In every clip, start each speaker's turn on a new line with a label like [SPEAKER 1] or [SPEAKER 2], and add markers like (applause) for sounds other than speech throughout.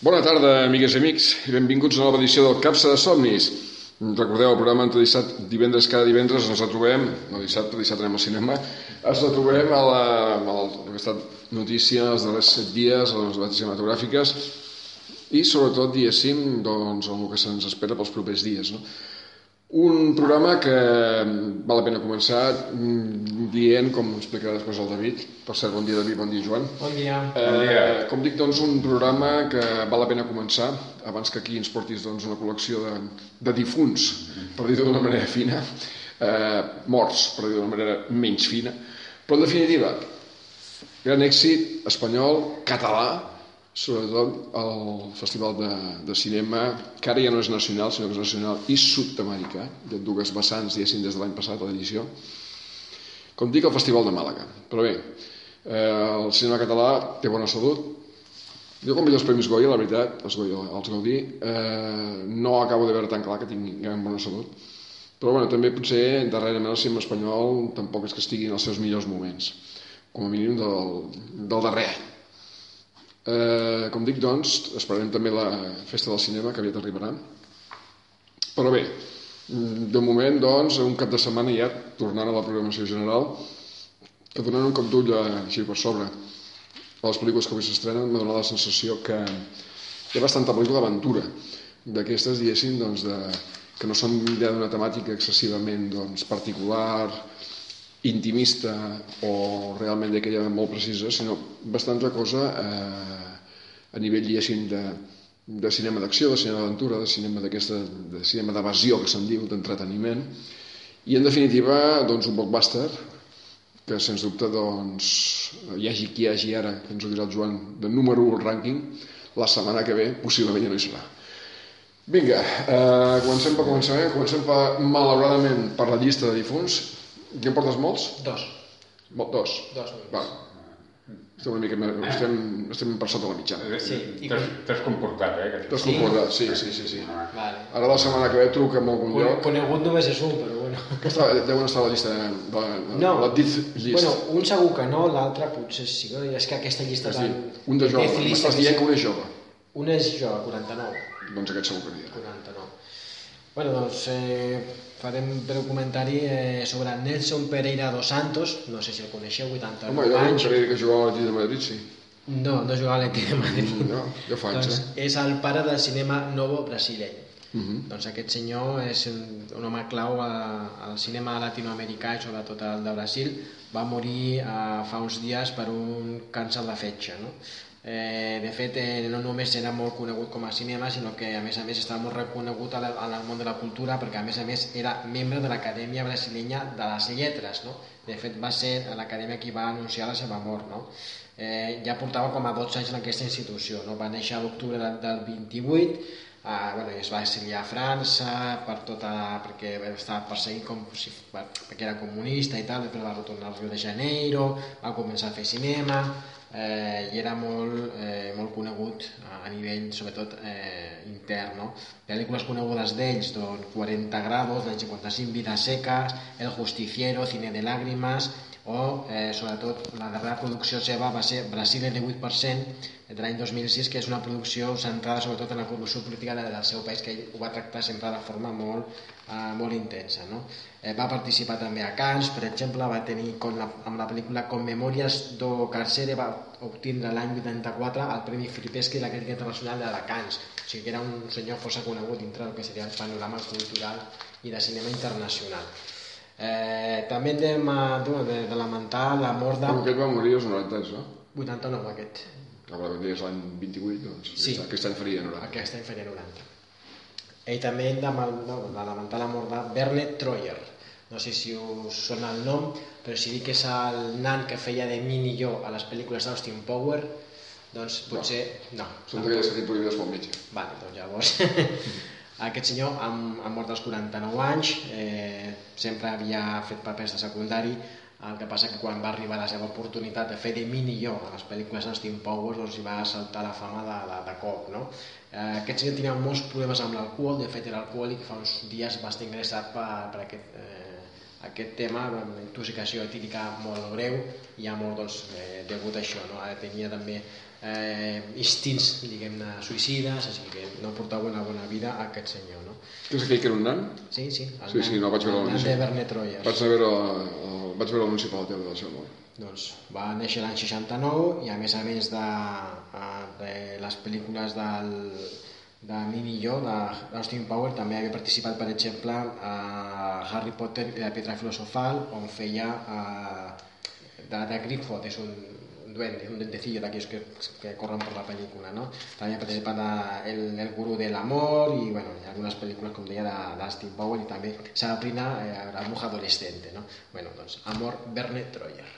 [SPEAKER 1] Bona tarda, amigues i amics, i benvinguts a una nova edició del Capsa de Somnis. Recordeu, el programa entre dissabte, divendres cada divendres ens retrobem, no dissabte, dissabte anem al cinema, ens retrobem a la, a la, ha estat notícia els darrers set dies, a les novetats cinematogràfiques, i sobretot, diguéssim, doncs, el que se'ns espera pels propers dies. No? Un programa que val la pena començar mm, dient, com explicarà després el David, per cert, bon dia David, bon dia Joan.
[SPEAKER 2] Bon dia.
[SPEAKER 1] Eh,
[SPEAKER 3] Bon dia.
[SPEAKER 1] Com dic, doncs, un programa que val la pena començar, abans que aquí ens portis doncs, una col·lecció de, de difunts, per dir-ho d'una manera fina, eh, morts, per dir-ho d'una manera menys fina, però en definitiva, gran èxit espanyol, català, sobretot el Festival de, de Cinema, que ara ja no és nacional, sinó que és nacional i sud-americà, de dues vessants, diguéssim, des de l'any passat, l'edició. Com dic, el Festival de Màlaga. Però bé, eh, el cinema català té bona salut. Jo quan veig els Premis Goya, la veritat, els Goya, els Gaudí, eh, no acabo de veure tan clar que tinguin bona salut. Però bueno, també potser darrerament el cinema espanyol tampoc és que estigui en els seus millors moments, com a mínim del, del darrer any. Eh, com dic, doncs, esperarem també la Festa del Cinema, que aviat arribarà. Però bé, mm, de moment, doncs, un cap de setmana ja, tornant a la programació general, que donant un cop d'ull eh, així per sobre a les pel·lícules que avui s'estrenen, m'ha donat la sensació que hi ha bastanta pel·lícula d'aventura, d'aquestes, diguéssim, doncs, de, que no són ja d'una temàtica excessivament doncs, particular, intimista o realment d'aquella molt precisa, sinó bastanta cosa eh, a nivell, diguéssim, de, de cinema d'acció, de cinema d'aventura, de cinema d'aquesta, de cinema d'evasió, que se'n diu, d'entreteniment, i en definitiva, doncs, un blockbuster que sens dubte doncs, hi hagi qui hi hagi ara, que ens ho dirà el Joan, de número 1 al rànquing, la setmana que ve possiblement ja no hi serà. Vinga, eh, comencem per començar, eh? comencem per, malauradament per la llista de difunts. Qui en portes molts?
[SPEAKER 2] Dos.
[SPEAKER 1] Mo- Dos.
[SPEAKER 2] Dos.
[SPEAKER 1] Va. Estem una mica més, estem, estem per sota la mitjana.
[SPEAKER 2] Sí, i
[SPEAKER 3] T'has comportat, eh?
[SPEAKER 1] T'has
[SPEAKER 2] Sí?
[SPEAKER 1] concordat? Sí, sí, sí, sí.
[SPEAKER 2] Vale.
[SPEAKER 1] Ara la setmana que ve truca en algun lloc.
[SPEAKER 2] Conegut només és un, però bueno.
[SPEAKER 1] Que està, deuen estar a la llista, de, de,
[SPEAKER 2] No.
[SPEAKER 1] la Death List.
[SPEAKER 2] Bueno, un segur que no, l'altre potser sí. no? És que aquesta llista
[SPEAKER 1] és a dir,
[SPEAKER 2] tan...
[SPEAKER 1] un de jove. M'estàs dient que un és jove.
[SPEAKER 2] Un és jo, 49.
[SPEAKER 1] Doncs aquest segur que anirà.
[SPEAKER 2] 49. Bueno, doncs eh, farem un breu comentari eh, sobre Nelson Pereira dos Santos, no sé si el coneixeu, 89
[SPEAKER 1] Home, jo
[SPEAKER 2] anys.
[SPEAKER 1] creia que jugava a l'Atlètic de Madrid, sí.
[SPEAKER 2] No, no jugava a l'Atlètic de Madrid.
[SPEAKER 1] No, ja fa anys,
[SPEAKER 2] doncs
[SPEAKER 1] eh?
[SPEAKER 2] és el pare del cinema novo brasileny.
[SPEAKER 1] Uh -huh.
[SPEAKER 2] Doncs aquest senyor és un, un home clau al cinema latinoamericà i sobretot el de Brasil. Va morir eh, fa uns dies per un càncer de fetge. No? Eh, de fet, eh, no només era molt conegut com a cinema, sinó que a més a més estava molt reconegut a la- en el món de la cultura perquè a més a més era membre de l'Acadèmia Brasilenya de les Lletres. No? De fet, va ser l'Acadèmia qui va anunciar la seva mort. No? eh, ja portava com a 12 anys en aquesta institució. No? Va néixer a l'octubre del, del 28, eh, bueno, es va exiliar a França per tota, perquè estava perseguit com si, per, perquè era comunista i tal, després va retornar al Rio de Janeiro, va començar a fer cinema, eh, i era molt, eh, molt conegut a, a nivell, sobretot, eh, intern. No? Pel·lícules conegudes d'ells, doncs, 40 grados, l'any 55, Vida seca, El justiciero, Cine de lágrimas, o eh, sobretot la darrera producció seva va ser Brasil el 18% de l'any 2006 que és una producció centrada sobretot en la corrupció política de- del seu país que ell ho va tractar sempre de forma molt, eh, molt intensa no? eh, va participar també a Cannes per exemple va tenir con la, amb la pel·lícula Con Memorias do Carcere va obtindre l'any 84 el Premi Filipeschi de la crítica internacional de la Cannes o sigui que era un senyor força conegut dintre del que seria el panorama cultural i de cinema internacional Eh, també hem de, de, de, lamentar la mort de...
[SPEAKER 1] Com aquest va morir als 90 anys, no?
[SPEAKER 2] 89 aquest.
[SPEAKER 1] Ah, però quan deies l'any 28, doncs
[SPEAKER 2] Sí.
[SPEAKER 1] aquest, aquest any faria 90.
[SPEAKER 2] Aquest any faria 90. I també hem de, mal- no, de lamentar la mort de Bernet Troyer. No sé si us sona el nom, però si dic que és el nan que feia de Mini jo a les pel·lícules d'Austin Power, doncs potser... No.
[SPEAKER 1] Són d'aquelles que tinc prohibides pel metge.
[SPEAKER 2] Vale, doncs llavors... (laughs) Aquest senyor ha, ha mort als 49 anys, eh, sempre havia fet papers de secundari, el que passa que quan va arribar la seva oportunitat de fer de mini jo a les pel·lícules d'Austin Powers doncs hi va saltar la fama de, de, de cop. No? Eh, aquest senyor tenia molts problemes amb l'alcohol, de fet era alcohòlic, fa uns dies va estar ingressat per, per aquest, eh, aquest tema, una intoxicació etílica molt greu i ha mort doncs, eh, degut a això. No? Ara tenia també eh, instints, diguem-ne, suïcides, així que no portava una bona vida a aquest senyor, no?
[SPEAKER 1] Que és aquell que era un nan?
[SPEAKER 2] Sí, sí, el
[SPEAKER 1] Sí, sí, no, vaig veure
[SPEAKER 2] el nan
[SPEAKER 1] l'anunci.
[SPEAKER 2] de Bernet Troyes.
[SPEAKER 1] Vaig a veure, el, vaig veure l'anunci per la tele del seu.
[SPEAKER 2] Doncs va néixer l'any 69 i a més a més de, de les pel·lícules del, de Mimi i jo, d'Austin Power, també havia participat, per exemple, a Harry Potter i la Piedra Filosofal, on feia eh, de, de Griffoth, és un duende, un dentecillo d'aquells que, que corren per la pel·lícula, no? També ha participat a el, el gurú de l'amor i, bueno, i algunes pel·lícules, com deia, d'Austin Power i també Sabrina, eh, la bruja adolescente, no? Bueno, doncs, Amor Bernet Troyer.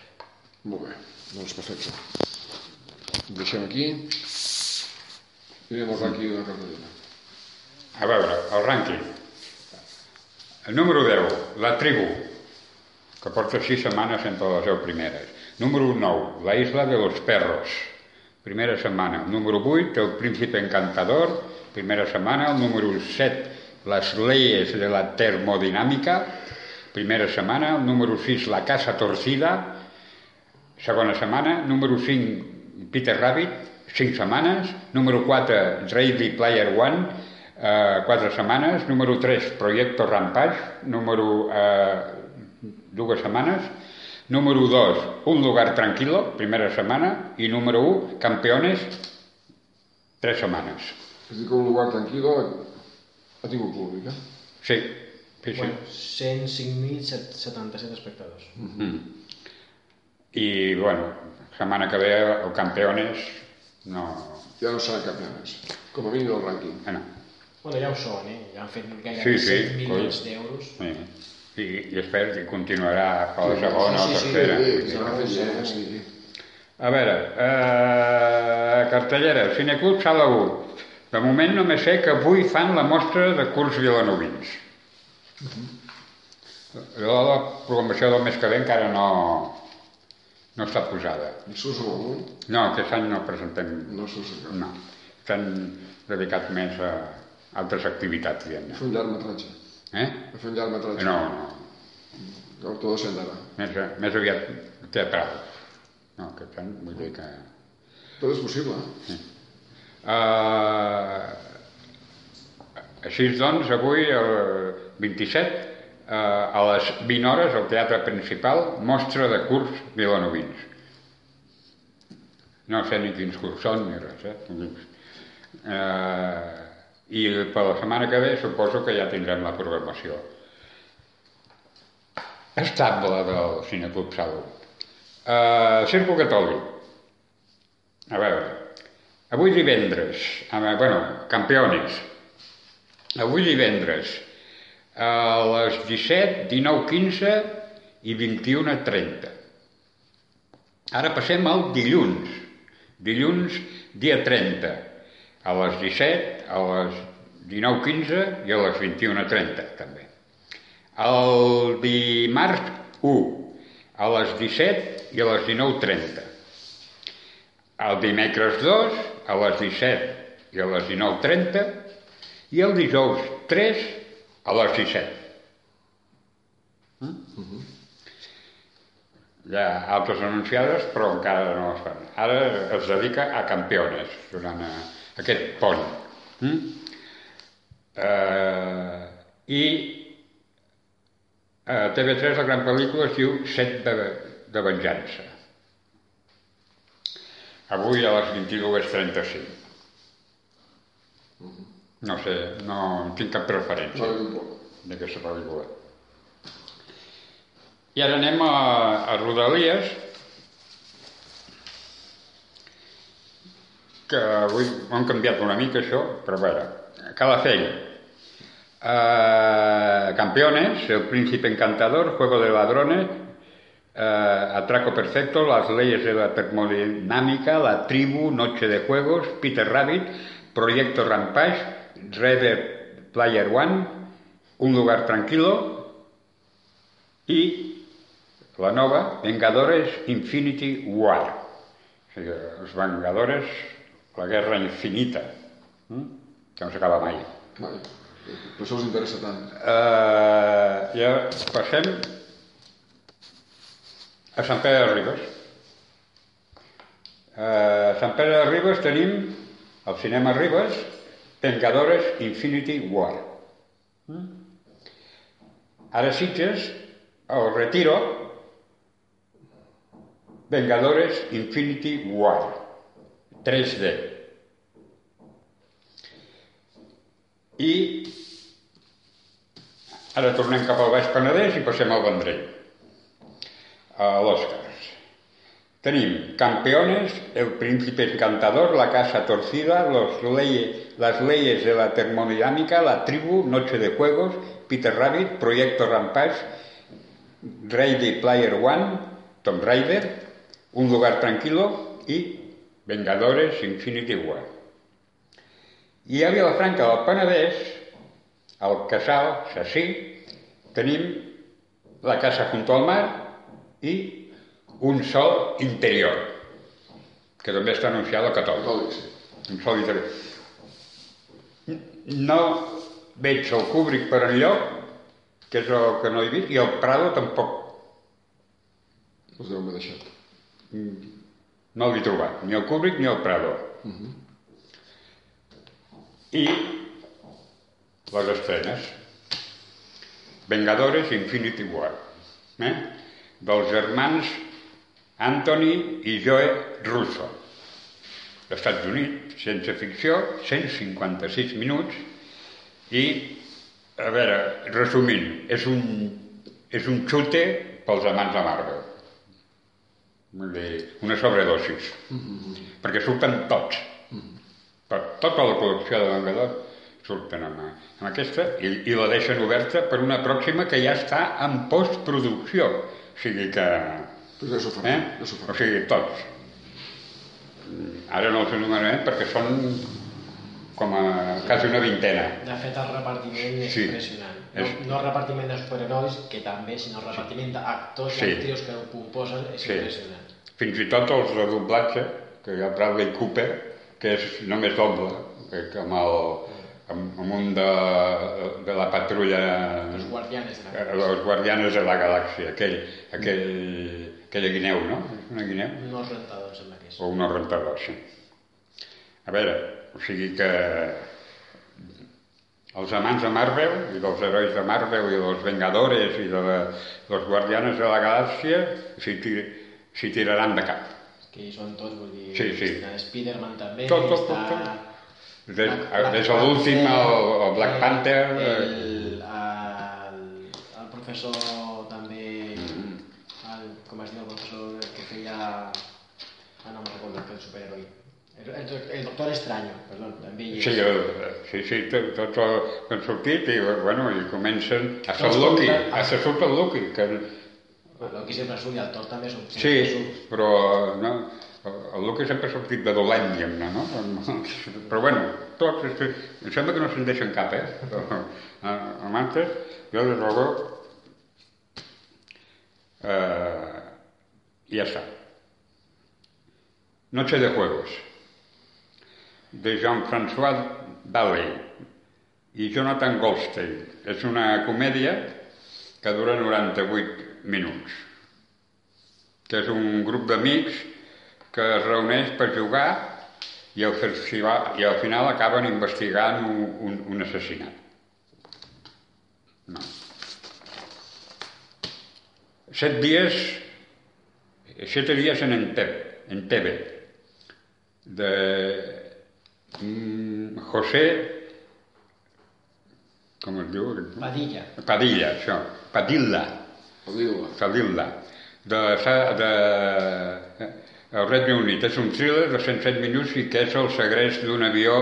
[SPEAKER 1] Molt bé, doncs perfecte. Ho deixem aquí. Mirem el rànquing de la cartellera.
[SPEAKER 3] A veure, el rànquing. El número 10, La tribu, que porta 6 setmanes entre les 10 primeres. Número 9, La isla de los perros, primera setmana. Número 8, El príncipe encantador, primera setmana. El número 7, Las leyes de la termodinàmica, primera setmana. El número 6, La casa torcida, segona setmana. Número 5, Peter Rabbit, 5 setmanes. Número 4, Ready Player One, eh, 4 setmanes. Número 3, Proyecto Rampage, número eh, dues setmanes. Número 2, Un lugar tranquilo, primera setmana. I número 1, Campeones, 3 setmanes.
[SPEAKER 1] És dir, que un lugar tranquil ha tingut públic, eh?
[SPEAKER 3] Sí, sí, sí.
[SPEAKER 2] Bueno, 105.077 espectadors.
[SPEAKER 3] Mm. I, bueno, setmana que ve el Campeones no...
[SPEAKER 1] Ja no serà cap més. Com a mínim del rànquing.
[SPEAKER 3] eh, no.
[SPEAKER 2] Bueno, ja ho són, eh? Ja han fet
[SPEAKER 3] Sí,
[SPEAKER 2] gairebé
[SPEAKER 3] sí,
[SPEAKER 2] 7 milions
[SPEAKER 3] coi.
[SPEAKER 2] d'euros.
[SPEAKER 3] Sí. I, I espero que continuarà per la segona
[SPEAKER 2] sí,
[SPEAKER 3] o
[SPEAKER 2] sí,
[SPEAKER 3] tercera.
[SPEAKER 1] Sí, sí.
[SPEAKER 3] A veure, eh, cartellera, Cineclub Sala 1. De moment només sé que avui fan la mostra de curs vilanovins. La, la programació del mes que ve encara no, no està posada.
[SPEAKER 1] I algú?
[SPEAKER 3] No, aquest any no presentem...
[SPEAKER 1] No cap.
[SPEAKER 3] No, estan dedicats més a altres activitats, diguem-ne.
[SPEAKER 1] Fer un llarg metratge.
[SPEAKER 3] Eh?
[SPEAKER 1] A fer un llarg metratge.
[SPEAKER 3] No, no,
[SPEAKER 1] Autor de ara.
[SPEAKER 3] més, més aviat teatral. No, aquest any vull dir que...
[SPEAKER 1] Tot és possible, eh?
[SPEAKER 3] Uh, així doncs, avui, el 27, uh, a les 20 hores, al Teatre Principal, mostra de curs vilanovins. No sé ni quins curs són ni res, eh? Uh, I per la setmana que ve suposo que ja tindrem la programació estable del Cineclub Salo. Uh, Circo Catòlic. A veure, avui divendres, a bueno, campiones, avui divendres, a les 17, 19, 15 i 21, 30. Ara passem al dilluns, dilluns dia 30, a les 17, a les 19, 15 i a les 21, 30 també. El dimarts 1, a les 17 i a les 19.30. El dimecres 2, a les 17 i a les 19.30. I el dijous 3, a les 17. Mm? Hi ha altres anunciades, però encara no es fan. Ara es dedica a campiones durant eh, aquest pont. Mm? Eh, I a TV3 la gran pel·lícula es diu Set de, de venjança. Avui a les 22.35. No sé, no tinc cap preferència
[SPEAKER 1] No,
[SPEAKER 3] d'aquesta pel·lícula. I ara anem a, a Rodalies, que avui ho han canviat una mica això, però a eh, Campeones, El Príncipe Encantador, Juego de Ladrones, eh, Atraco Perfecto, Las Leyes de la Termodinámica, La Tribu, Noche de Juegos, Peter Rabbit, Proyecto Rampage, Red Player One, Un Lugar Tranquilo i la nova Vengadores Infinity War. O sigui, els Vengadores, la guerra infinita, hm? que no s'acaba mai.
[SPEAKER 1] Mai. Per això els interessa tant.
[SPEAKER 3] Uh, ja passem a Sant Pere de Ribes. A Sant Pere de Ribes tenim, al cinema Ribes, Vengadores Infinity War. Mm? Ara Sitges, el Retiro, Vengadores Infinity War. 3D. I ara tornem cap al Baix Penedès i passem al Vendrell, a l'Oscars. Tenim Campeones, El Príncipe Encantador, La Casa Torcida, los leye, Las Leyes de la Termodinámica, La Tribu, Noche de Juegos, Peter Rabbit, Proyecto Rampage, Ready Player One, Tomb Raider, Un Lugar Tranquilo i Vengadores Infinity War. I a Vilafranca del Penedès, al Casal, Sací, tenim la casa junto al mar i un sol interior, que també està anunciat al catòlic. Un sol interior. No veig el Kubrick per enlloc, que és el que no he vist, i el Prado tampoc
[SPEAKER 1] Els deu haver deixat.
[SPEAKER 3] No l'he trobat, ni el Kubrick ni el Prado. I les estrenes. Vengadores Infinity War. Eh? Dels germans Anthony i Joe Russo. Estats Units, sense ficció, 156 minuts i, a veure, resumint, és un, és un xute pels amants de Marvel. Vull dir, una sobredosis. Perquè surten tots. Per tota la producció de Vengador surten amb, amb aquesta i, i la deixen oberta per una pròxima que ja està en postproducció. O sigui que...
[SPEAKER 1] Pues s'ho fa.
[SPEAKER 3] Eh?
[SPEAKER 1] Ja s'ho
[SPEAKER 3] O sigui, tots. Ara no els enumerarem perquè són com a quasi una vintena.
[SPEAKER 2] De fet, el repartiment és
[SPEAKER 3] Sí.
[SPEAKER 2] impressionant. No,
[SPEAKER 3] És-
[SPEAKER 2] no el repartiment de superherois, que també, sinó el repartiment d'actors
[SPEAKER 3] Sí.
[SPEAKER 2] i actrius que ho composen és
[SPEAKER 3] Sí.
[SPEAKER 2] impressionant.
[SPEAKER 3] Fins i tot els de doblatge, que hi ha Bradley Cooper, que és només doble, que amb, el, amb, amb un de, de la patrulla
[SPEAKER 2] Els guardianes de la
[SPEAKER 3] Eh, Los Guardianes de la Galàxia, aquell, aquell, aquella guineu, no? És una guineu?
[SPEAKER 2] No els rentadors, sembla que és.
[SPEAKER 3] O un rentador, sí. A veure, o sigui que els amants de Marvel i dels herois de Marvel i dels Vengadores i de la, dels Guardianes de la Galàxia tir, s'hi tiraran de cap.
[SPEAKER 2] Que hi són tots, vull dir...
[SPEAKER 3] Sí, sí.
[SPEAKER 2] Spider-Man també,
[SPEAKER 3] Tot, tot, tot,
[SPEAKER 2] està...
[SPEAKER 3] tot. Des,
[SPEAKER 2] Black-
[SPEAKER 3] des
[SPEAKER 2] Black
[SPEAKER 3] de l'últim,
[SPEAKER 2] Panther,
[SPEAKER 3] el, el Black Panther...
[SPEAKER 2] El,
[SPEAKER 3] eh,
[SPEAKER 2] el, el, el professor també...
[SPEAKER 3] Mm.
[SPEAKER 2] El, com es diu el professor que feia... Ah, no me'n recordo, que el superheroi. El, el, el doctor Estraño, perdó, també hi és.
[SPEAKER 3] Sí, el, sí, sí, tot, tot que han sortit i, bueno, i comencen a ser
[SPEAKER 2] Tots
[SPEAKER 3] Loki, a ser surt el Loki, que,
[SPEAKER 2] Loki sempre surt i el Thor també surt.
[SPEAKER 3] sí,
[SPEAKER 2] sempre surt.
[SPEAKER 3] però no, el Loki sempre ha sortit de dolent, diguem-ne, no? (laughs) Però bueno, tots, és que, em sembla que no se'n deixen cap, eh? (laughs) Amb altres, jo des luego, eh, ja està. Noche de Juegos, de Jean-François Valley i Jonathan Goldstein. És una comèdia que dura 98 minuts, que és un grup d'amics que es reuneix per jugar i al, festival, i al final acaben investigant un, un, un assassinat. No. Set dies, siete días en Entebbe, Entebbe de mm, José, com es diu?
[SPEAKER 2] Padilla.
[SPEAKER 3] Padilla, això, Padilla,
[SPEAKER 1] Padilla,
[SPEAKER 3] de, Sa- de, el Regne Unit. És un thriller de 107 minuts i que és el segrest d'un avió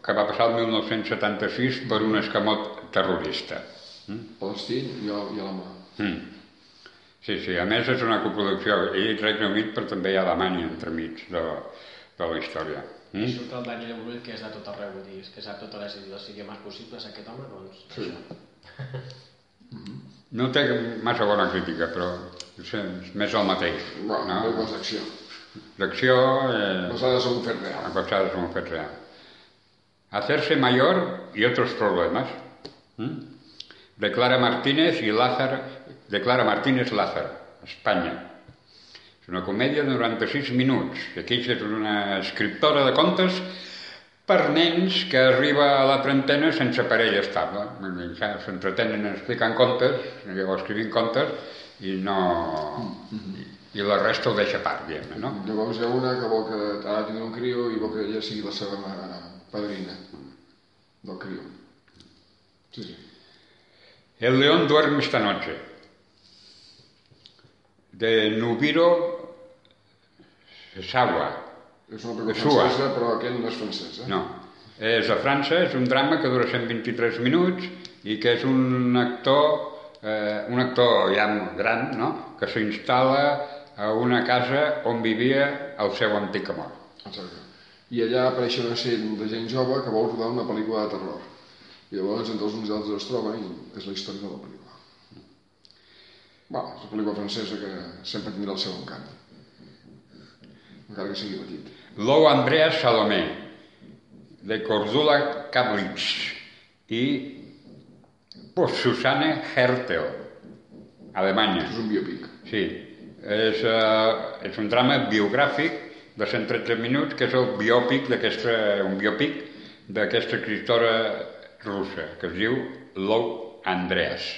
[SPEAKER 3] que va passar el 1976 per un escamot terrorista.
[SPEAKER 1] Palestín i a, i a la mà.
[SPEAKER 3] Mm. Sí, sí, a més és una coproducció, dit Regne Unit però també hi ha Alemanya entremig de, de la història.
[SPEAKER 2] I
[SPEAKER 3] Mm?
[SPEAKER 2] surt el Daniel Brühl, que és de tot arreu, vull dir, és que sap totes les, idiomes possibles, aquest home, doncs...
[SPEAKER 1] Sí.
[SPEAKER 2] això. (laughs)
[SPEAKER 3] No té massa bona crítica, però és, és més el mateix.
[SPEAKER 1] Bueno,
[SPEAKER 3] no?
[SPEAKER 1] pel·lícules d'acció.
[SPEAKER 3] L'acció eh,
[SPEAKER 1] Basades en un fet real.
[SPEAKER 3] basadas en un fet real. Hacerse mayor y otros problemas. ¿Mm? De Clara Martínez y Lázaro, de Clara Martínez Lázaro, España. És una comèdia de 96 minuts. Aquí és una escriptora de contes per nens que arriba a la trentena sense parella estable. Ja S'entretenen explicant contes, o escrivint contes, i no... I la resta ho deixa a part, diguem-ne, no?
[SPEAKER 1] Llavors hi ha una que vol que ara tindrà un criu i vol que ella sigui la seva ma- padrina del criu. Sí, sí.
[SPEAKER 3] El león duerme esta noche. De Nubiro Sawa.
[SPEAKER 1] És una pel·lícula francesa, però aquest no és francès, eh?
[SPEAKER 3] No. És a França, és un drama que dura 123 minuts i que és un actor, eh, un actor ja gran, no?, que s'instal·la a una casa on vivia el seu antic amor.
[SPEAKER 1] Exacte. I allà apareix una sèrie de gent jove que vol rodar una pel·lícula de terror. I llavors entre els uns i altres es troba i és la història de la pel·lícula. Bueno, és una pel·lícula francesa que sempre tindrà el seu encant. Encara que sigui petit.
[SPEAKER 3] Lou Andreas Salomé, de Cordula Kablitz i pues, Susanne Hertel, Alemanya.
[SPEAKER 1] És un biòpic.
[SPEAKER 3] Sí, és, uh, és un drama biogràfic de 113 minuts, que és el biòpic d'aquesta, un biòpic d'aquesta escriptora russa, que es diu Lou Andreas.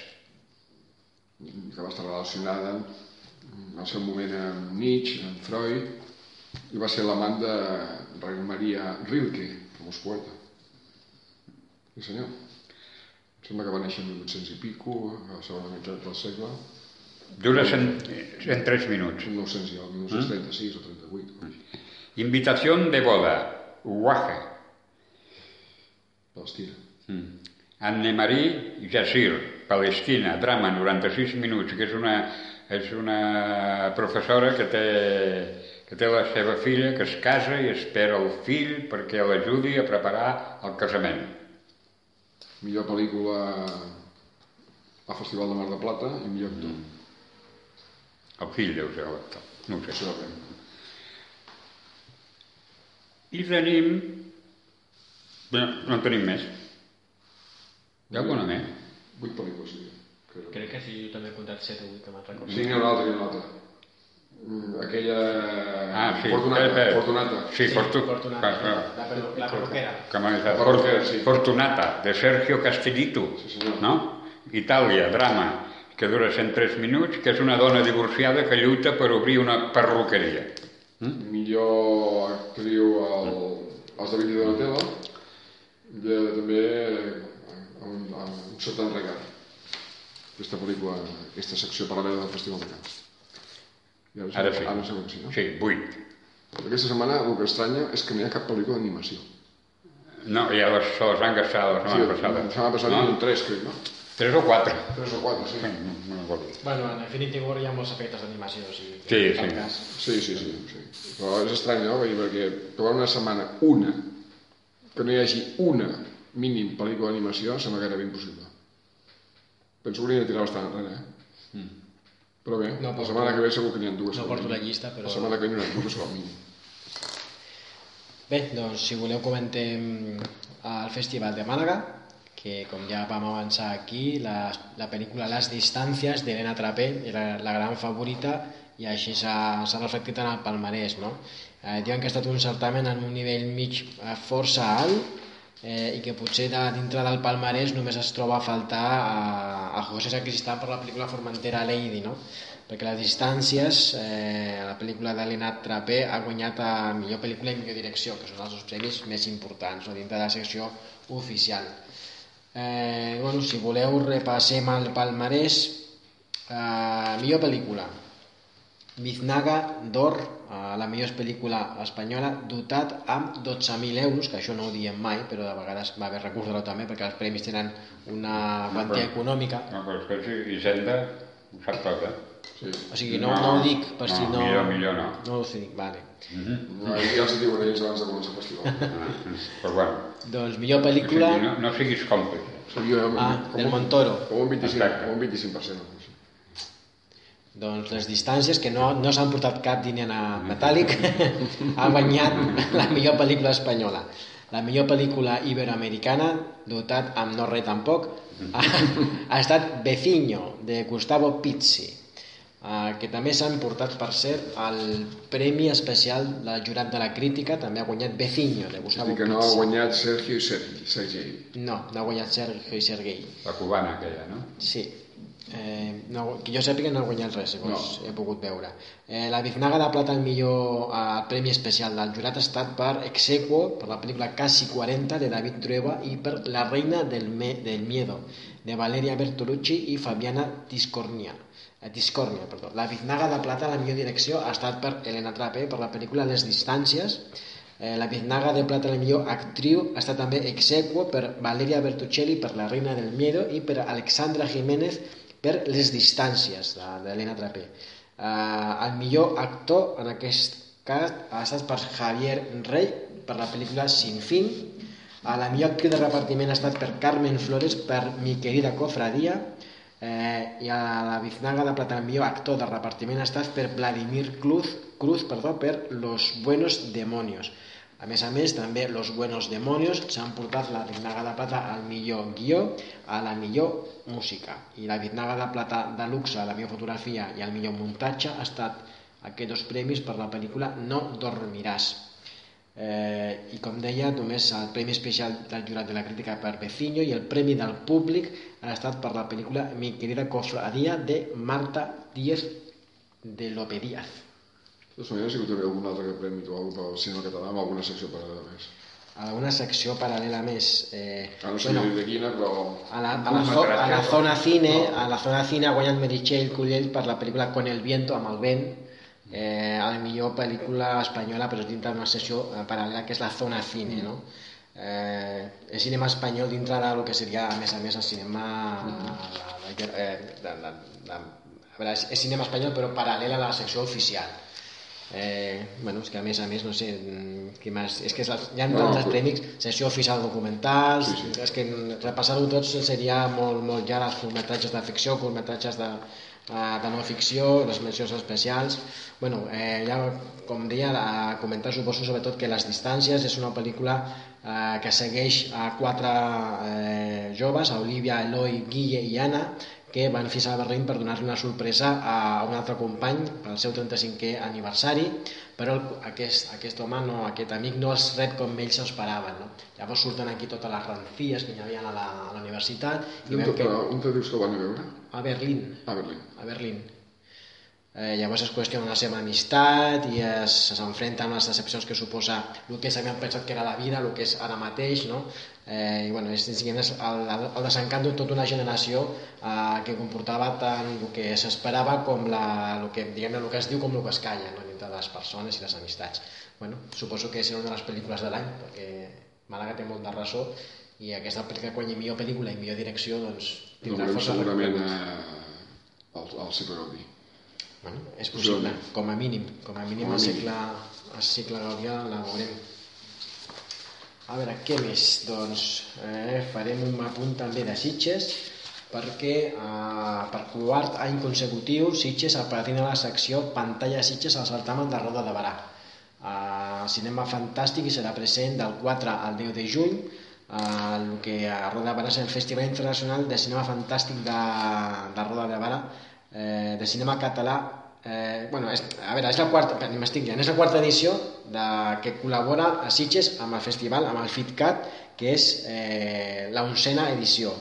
[SPEAKER 1] que va estar relacionada en el seu moment amb Nietzsche, amb Freud, i va ser l'amant de Rainer Maria Rilke, famós poeta. Sí senyor. Em sembla que va néixer en 1800 i pico, a la segona meitat del segle,
[SPEAKER 3] Dura 100, 103 minuts.
[SPEAKER 1] 1900 i el 1936 o 38,
[SPEAKER 3] Invitación de boda, Uaja.
[SPEAKER 1] Palestina.
[SPEAKER 3] Anne-Marie Jassir, Palestina, drama, 96 minuts, que és una, és una professora que té, que té la seva filla, que es casa i espera el fill perquè l'ajudi a preparar el casament.
[SPEAKER 1] Millor pel·lícula al Festival de Mar de Plata i millor actor.
[SPEAKER 3] El fill deu ser l'actor, no ho sé.
[SPEAKER 1] Això depèn.
[SPEAKER 3] I tenim... No, no en tenim més. Hi ha alguna més?
[SPEAKER 1] Vuit pel·lícules, sí. Crec.
[SPEAKER 2] Crec que sí, jo també he comptat 7 o 8 que recordo.
[SPEAKER 1] Sí, n'hi ha una altra, n'hi ha una altra. Mm, Aquella...
[SPEAKER 3] Ah, sí.
[SPEAKER 1] Fortunata,
[SPEAKER 3] Espera, espera.
[SPEAKER 1] Fortunata.
[SPEAKER 3] Sí, Fortu...
[SPEAKER 2] Fortunata,
[SPEAKER 3] Ah, ah.
[SPEAKER 2] la, perru- la perruquera.
[SPEAKER 3] Com?
[SPEAKER 1] La perruquera, sí.
[SPEAKER 3] Fortunata, de Sergio Castellito,
[SPEAKER 1] Sí, senyor.
[SPEAKER 3] no? Itàlia, drama, que dura 103 minuts, que és una dona divorciada que lluita per obrir una perruqueria.
[SPEAKER 1] Millor actriu al, als David Donatello. I eh, també eh, un, un certain regard. Aquesta pel·lícula, aquesta secció paral·lela del Festival de Cants. I ara,
[SPEAKER 3] Ara sí.
[SPEAKER 1] Ara que sí, no?
[SPEAKER 3] Sí, 8.
[SPEAKER 1] Aquesta setmana el que estranya és que no hi ha cap pel·lícula d'animació.
[SPEAKER 3] No, ja les, se les van gastar la setmana passada.
[SPEAKER 1] La setmana passada
[SPEAKER 3] no?
[SPEAKER 1] un 3, crec, no?
[SPEAKER 3] 3 o 4.
[SPEAKER 1] 3 o 4, sí.
[SPEAKER 3] No, no recordo.
[SPEAKER 2] Bueno, en Infinity War hi ha molts efectes d'animació, o sigui...
[SPEAKER 3] Sí,
[SPEAKER 2] en cap
[SPEAKER 3] sí.
[SPEAKER 2] Cas.
[SPEAKER 1] Sí, sí, sí, sí. Però és estrany, no? Perquè trobar una setmana, una, que no hi hagi una mínim pel·lícula d'animació sembla gairebé impossible. Penso que hauria de tirar bastant enrere, eh? Però bé,
[SPEAKER 2] No
[SPEAKER 1] la setmana que ve segur que n'hi ha dues.
[SPEAKER 2] no porto la llista, però-
[SPEAKER 1] La setmana que ve n'hi ha dues com a mínim.
[SPEAKER 2] Bé, doncs si voleu comentem el Festival de Màlaga, que com ja vam avançar aquí, la, la pel·lícula Les distàncies d'Helena Trapé era la gran favorita i així s'ha s'ha reflectit en el palmarès. No? Eh, diuen que ha estat un certamen en un nivell mig eh, força alt eh, i que potser de, dintre del palmarès només es troba a faltar a, a José Sacristán per la pel·lícula Formentera Lady, no? perquè les distàncies, eh, la pel·lícula d'Helena Trapé ha guanyat a millor pel·lícula i millor direcció, que són els dos premis més importants no? dintre de la secció oficial. Eh, bueno, si voleu repassem el palmarès. Eh, millor pel·lícula. Biznaga d'Or, eh, la millor pel·lícula espanyola, dotat amb 12.000 euros, que això no ho diem mai, però de vegades va haver recurs de també, perquè els premis tenen una quantia econòmica.
[SPEAKER 3] No, però és que si Hisenda ho sap tot, eh?
[SPEAKER 1] Sí.
[SPEAKER 2] O sigui, no, no, ho dic per si
[SPEAKER 3] no,
[SPEAKER 2] no...
[SPEAKER 3] millor, millor no.
[SPEAKER 2] No ho dic, vale.
[SPEAKER 1] No, ja els diuen ells abans de començar el festival.
[SPEAKER 3] Ah, Però bueno,
[SPEAKER 2] Doncs millor
[SPEAKER 3] o
[SPEAKER 2] pel·lícula...
[SPEAKER 3] sigui, no, no siguis còmplice.
[SPEAKER 1] Seria
[SPEAKER 2] Ah,
[SPEAKER 1] com
[SPEAKER 2] del Montoro.
[SPEAKER 1] Com un 25%.
[SPEAKER 3] Exacte.
[SPEAKER 1] Com un 25%.
[SPEAKER 2] Doncs les distàncies, que no, no s'han portat cap diner a metàl·lic, (laughs) ha guanyat la millor pel·lícula espanyola. La millor pel·lícula iberoamericana, dotat amb no res tampoc, ha, ha estat Veciño, de Gustavo Pizzi. eh, que també s'han portat, per cert, el Premi Especial del Jurat de la Crítica, també ha guanyat Becinho, de Gustavo
[SPEAKER 1] dir, que no ha
[SPEAKER 2] Pizzi.
[SPEAKER 1] guanyat Sergio i Sergi, Sergei.
[SPEAKER 2] No, no ha guanyat Sergio i Sergei.
[SPEAKER 3] La cubana aquella, no?
[SPEAKER 2] Sí. Eh, no, que jo sàpiga no ha guanyat res, segons
[SPEAKER 1] No.
[SPEAKER 2] he pogut veure. Eh, la Biznaga de Plata, el millor eh, premi especial del jurat, ha estat per Exequo, per la pel·lícula Casi 40, de David Trueba, i per La reina del, me del miedo, de Valeria Bertolucci i Fabiana Tiscornia. Eh, Tiscornia, perdó. La Biznaga de Plata, la millor direcció, ha estat per Elena Trape, per la pel·lícula Les distàncies, Eh, la Biznaga de Plata, la millor actriu, ha estat també exequo per Valeria Bertuccelli per La reina del miedo i per Alexandra Jiménez per Les distàncies d'Helena Trapé. Eh, el millor actor en aquest cas ha estat per Javier Rey per la pel·lícula Sin fin. Eh, la millor actriu de repartiment ha estat per Carmen Flores per Mi querida cofradia eh, i a la Biznaga de Plata el millor actor de repartiment ha estat per Vladimir Cruz, Cruz perdó, per Los buenos demonios. A més a més, també Los buenos demonios s'han portat la Biznaga de Plata al millor guió, a la millor música. I la Biznaga de Plata de luxe, a la millor fotografia i al millor muntatge ha estat aquests dos premis per la pel·lícula No dormiràs. Eh, I com deia, només el Premi Especial del Jurat de la Crítica per Becinho i el Premi del Públic ha estat per la pel·lícula Mi querida cofradia de Marta Díez de Lope Díaz.
[SPEAKER 1] De totes maneres, hi també algun altre premi o alguna pel cinema català amb alguna secció paral·lela més.
[SPEAKER 2] Alguna secció paral·lela més. Eh,
[SPEAKER 1] Ah, no sé bueno, de quina, però...
[SPEAKER 2] a la, a, la, zo- a la zona cine, a la zona cine ha guanyat Meritxell Cullell per la pel·lícula Con el viento, amb el vent, eh, a la millor pel·lícula espanyola, però dintre d'una sessió eh, paral·lela que és la zona cine, no? Eh, el cinema espanyol dintre del que seria, a més a més, el cinema... La, la, eh, de, de, de, a veure, és, és cinema espanyol però paral·lel a la secció oficial. Eh, bueno, és que a més a més, no sé, mm, què més, és que hi ha
[SPEAKER 1] No,
[SPEAKER 2] tants
[SPEAKER 1] però-
[SPEAKER 2] premis, sessió oficial documentals,
[SPEAKER 1] Sí, sí.
[SPEAKER 2] és que repassar-ho tots seria molt, molt ja els curtmetratges de ficció, curtmetratges de, eh, de no ficció, les mencions especials. bueno, eh, ja, com deia, a comentar suposo sobretot que Les distàncies és una pel·lícula eh, que segueix a quatre eh, joves, a Olivia, Eloi, Guille i Anna, que van fins a Berlín per donar-li una sorpresa a un altre company pel seu 35è aniversari, però el, aquest, aquest home, no, aquest amic no els rep com ells esperaven. No? Llavors surten aquí totes les rancies que hi havia a la, a la universitat i veiem que
[SPEAKER 1] un te dius que van a veure?
[SPEAKER 2] a Berlín,
[SPEAKER 1] A Berlín.
[SPEAKER 2] a Berlín. Eh, llavors es qüestiona la seva amistat i es s'enfrenta amb les decepcions que suposa el que s'havien pensat que era la vida, el que és ara mateix, no? Eh, I bueno, és, diguem, és el, el, desencant de tota una generació eh, que comportava tant el que s'esperava com la, el, que, diguem, el que es diu com el que es calla no? dintre de les persones i les amistats. Bueno, suposo que serà una de les pel·lícules de l'any perquè Màlaga té molt de raó i aquesta pel·lícula quan hi ha millor pel·lícula i millor direcció doncs tindrà
[SPEAKER 1] Veurem
[SPEAKER 2] força
[SPEAKER 1] segurament al, al segle Gaudí.
[SPEAKER 2] Bueno, és possible, com a mínim. Com a mínim
[SPEAKER 1] Com a
[SPEAKER 2] al
[SPEAKER 1] mínim.
[SPEAKER 2] segle, al segle Gaudià la veurem. A veure, què més? Doncs eh, farem un apunt també de Sitges, perquè eh, per quart any consecutiu Sitges apadrina la secció Pantalla Sitges al certamen de Roda de Barà. Eh, cinema fantàstic i serà present del 4 al 10 de juny eh, el que a Roda de Barà és el Festival Internacional de Cinema Fantàstic de, de Roda de Barà eh, de cinema català eh, bueno, és, a veure, és la quarta m'estic dient, és la quarta edició de, que col·labora a Sitges amb el festival, amb el FITCAT que és eh, la oncena edició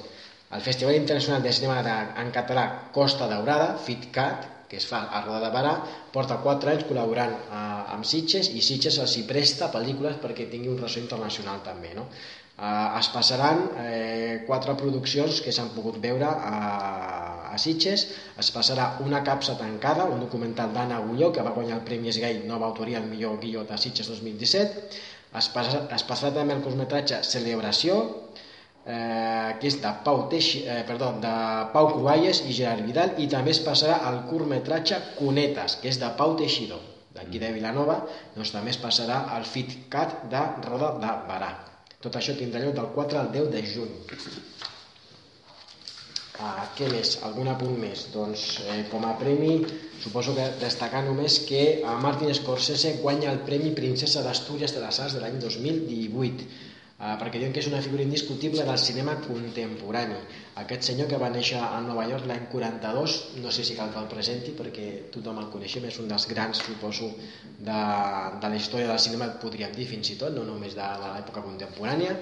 [SPEAKER 2] el Festival Internacional de Cinema de, en Català Costa Daurada, FITCAT, que es fa a Roda de Barà, porta 4 anys col·laborant eh, amb Sitges i Sitges els hi presta pel·lícules perquè tingui un ressò internacional també. No? Eh, es passaran eh, quatre produccions que s'han pogut veure a, a Sitges. Es passarà Una capsa tancada, un documental d'Anna Agulló, que va guanyar el Premi Esgai Nova Autoria al millor guió de Sitges 2017. Es passarà, es passarà també el curtmetratge Celebració, eh, que és de Pau, Teixi, eh, perdó, de Pau Crualles i Gerard Vidal i també es passarà el curtmetratge Cunetes, que és de Pau Teixidor d'aquí de Vilanova, doncs també es passarà el FitCat de Roda de Barà. Tot això tindrà lloc del 4 al 10 de juny. Ah, què més? Algun apunt més? Doncs eh, com a premi, suposo que destacar només que a Martin Scorsese guanya el Premi Princesa d'Astúries de les Arts de l'any 2018. Uh, perquè diuen que és una figura indiscutible del cinema contemporani. Aquest senyor que va néixer a Nova York l'any 42, no sé si cal que el presenti perquè tothom el coneixem, és un dels grans, suposo, de, de la història del cinema, podríem dir fins i tot, no només de, de l'època contemporània.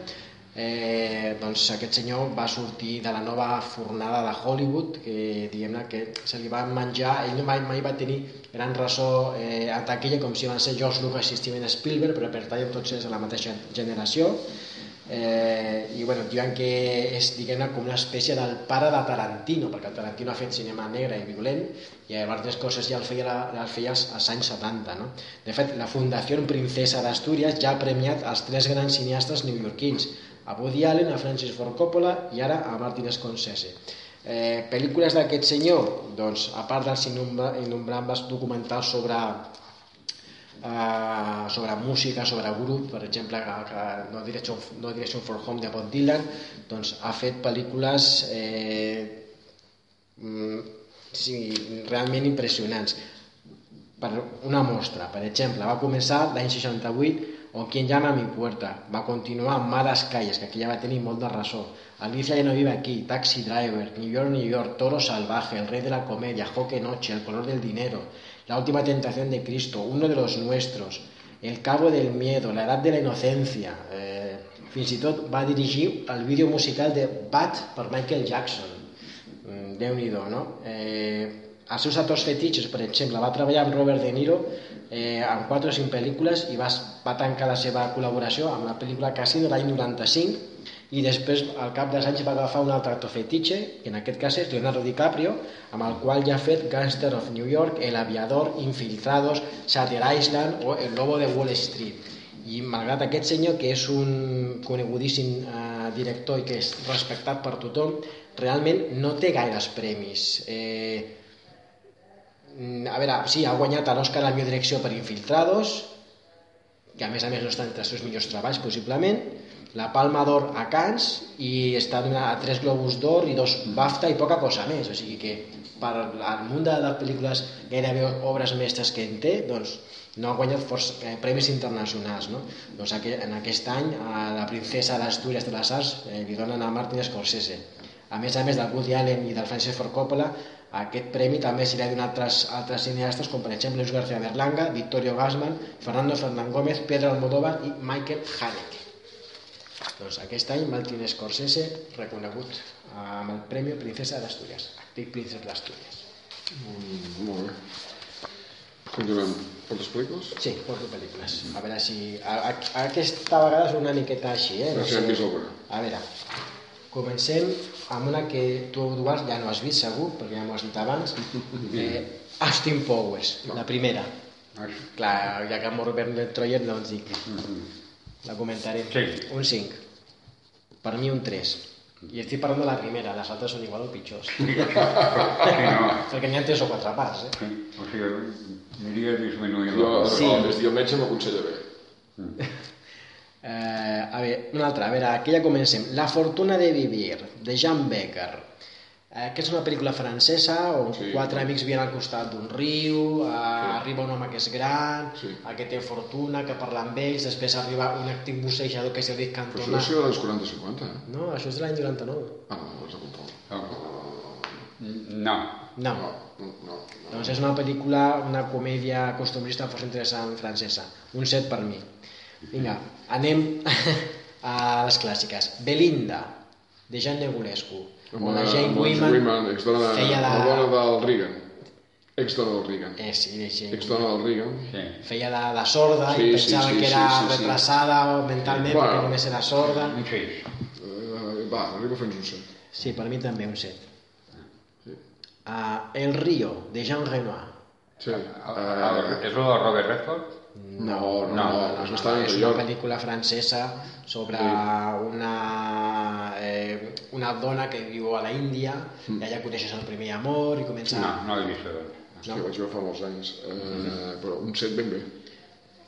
[SPEAKER 2] Eh, doncs aquest senyor va sortir de la nova fornada de Hollywood, que diguem-ne que se li va menjar, ell mai, mai va tenir gran ressò eh, a taquilla com si van ser George Lucas i Steven Spielberg, però pertanyen tots ells a la mateixa generació. Eh, i bueno, diuen que és diguem com una espècie del pare de Tarantino perquè Tarantino ha fet cinema negre i violent i a vegades coses ja el feia, el feia als, als anys 70 no? de fet la Fundació Princesa d'Astúries ja ha premiat els tres grans cineastes neoyorquins a Woody Allen, a Francis Ford Coppola i ara a Martin Scorsese eh, pel·lícules d'aquest senyor doncs a part dels innombrables documentals sobre eh, sobre música, sobre grup, per exemple, que no, Direction, no Direction for Home de Bob Dylan, doncs ha fet pel·lícules eh, mm, sí, realment impressionants. Per una mostra, per exemple, va començar l'any 68 o Quien llama a mi puerta, va continuar amb Malas calles, que aquí ja va tenir molt de raó, Alicia ya no vive aquí, Taxi Driver, New York, New York, Toro Salvaje, El Rey de la Comedia, Joque Noche, El Color del Dinero, La Última Tentación de Cristo, Uno de los Nuestros, El Cabo del Miedo, La Edad de la Inocencia, eh, fins i tot va dirigir el vídeo musical de Bad per Michael Jackson. Mm, Déu-n'hi-do, no? Eh, els seus actors fetitxes, per exemple, va treballar amb Robert De Niro eh, en 4 o 5 pel·lícules i va, va tancar la seva col·laboració amb la pel·lícula Casino l'any 95 i després al cap dels anys va agafar un altre actor fetitxe, que en aquest cas és Leonardo DiCaprio, amb el qual ja ha fet Gangster of New York, El Aviador, Infiltrados, Shutter Island o El Lobo de Wall Street. I malgrat aquest senyor, que és un conegudíssim eh, director i que és respectat per tothom, realment no té gaires premis. Eh, a veure, sí, ha guanyat l'Oscar a la millor direcció per Infiltrados, que a més a més no està entre els seus millors treballs, possiblement, la Palma d'Or a Cannes i està donada a tres Globus d'Or i dos BAFTA i poca cosa més, o sigui que per al munt de les pel·lícules gairebé obres mestres que en té, doncs no ha guanyat força, eh, premis internacionals. No? Doncs en aquest any a la princesa d'Astúries de les Arts eh, li donen a Martin Scorsese. A més a més del Woody Allen i del Francis Ford Coppola, aquest premi també s'hi ha donat altres, altres cineastes com per exemple Luis García Berlanga, Victorio Gassman, Fernando Fernán Gómez, Pedro Almodóvar i Michael Haneke. Doncs aquest any Martin Scorsese reconegut amb el Premi Princesa d'Astúries, Actriz Princesa d'Astúries.
[SPEAKER 1] Mm, molt bé. Continuem. Portes pel·lícules?
[SPEAKER 2] Sí, porto pel·lícules. A veure si... A, a, aquesta vegada és una miqueta així, eh?
[SPEAKER 1] No, sé.
[SPEAKER 2] A veure, comencem amb una que tu, Eduard, ja no has vist segur, perquè ja m'ho has dit abans. Eh, Austin Powers, no. la primera. Clar, ja que amb Robert Troyer, doncs dic. Mm -hmm. La comentaré.
[SPEAKER 3] Sí.
[SPEAKER 2] Un 5. Per mi un 3. I estic parlant de la primera, les altres són igual o pitjors.
[SPEAKER 3] Sí, no.
[SPEAKER 2] Perquè n'hi ha tres o quatre parts, eh?
[SPEAKER 3] Sí, o sigui, aniria disminuint
[SPEAKER 1] Jo, sí. des de metge m'aconsella bé.
[SPEAKER 2] Eh, a veure, una altra, a veure, aquí ja comencem. La fortuna de vivir, de Jean Becker. Eh, que és una pel·lícula francesa on
[SPEAKER 1] Sí.
[SPEAKER 2] quatre amics viuen al costat d'un riu, eh, arriba un home que és gran,
[SPEAKER 1] Sí.
[SPEAKER 2] que té fortuna, que parla amb ells, després arriba un actiu bussejador que és Eric
[SPEAKER 1] Però això
[SPEAKER 2] Cantona.
[SPEAKER 1] deu ser de l'any 40-50, eh?
[SPEAKER 2] No, això és de l'any 99.
[SPEAKER 1] Ah, no, no és de control.
[SPEAKER 3] No.
[SPEAKER 2] No.
[SPEAKER 1] No, no, no.
[SPEAKER 2] Doncs és una pel·lícula, una comèdia costumbrista força interessant francesa. Un set per mi. Vinga, anem (laughs) a les clàssiques. Belinda, de Jean Negulescu.
[SPEAKER 1] Amb
[SPEAKER 2] la
[SPEAKER 1] la
[SPEAKER 2] Jane
[SPEAKER 1] la
[SPEAKER 2] Wyman
[SPEAKER 1] Wyman, ex-dona de,
[SPEAKER 2] feia
[SPEAKER 1] la...
[SPEAKER 2] de-
[SPEAKER 1] dona del Reagan. Ex-dona del Reagan.
[SPEAKER 2] Eh, sí, de Jane
[SPEAKER 1] Ex-dona del Reagan.
[SPEAKER 3] Sí.
[SPEAKER 2] feia de, de sorda
[SPEAKER 1] Sí,
[SPEAKER 2] i
[SPEAKER 1] sí,
[SPEAKER 2] pensaven
[SPEAKER 1] sí,
[SPEAKER 2] que
[SPEAKER 1] sí,
[SPEAKER 2] era
[SPEAKER 1] sí, sí.
[SPEAKER 2] retrasada mentalment
[SPEAKER 1] Bueno.
[SPEAKER 2] perquè només era sorda.
[SPEAKER 3] Un sis.
[SPEAKER 1] Uh, va, arriba fins un set.
[SPEAKER 2] Sí, per mi també un set. Uh, El Río, de Jean Renoir.
[SPEAKER 1] Sí. Uh,
[SPEAKER 3] el, és el de Robert Redford?
[SPEAKER 1] No, no, no, no, és bastant
[SPEAKER 2] és una pel·lícula francesa sobre una, eh, una dona que viu a la Índia
[SPEAKER 1] Mm.
[SPEAKER 2] i allà coneixes el primer amor i comença...
[SPEAKER 3] No, no l'he vist.
[SPEAKER 1] És que vaig veure fa molts anys. Uh, però un set ben bé.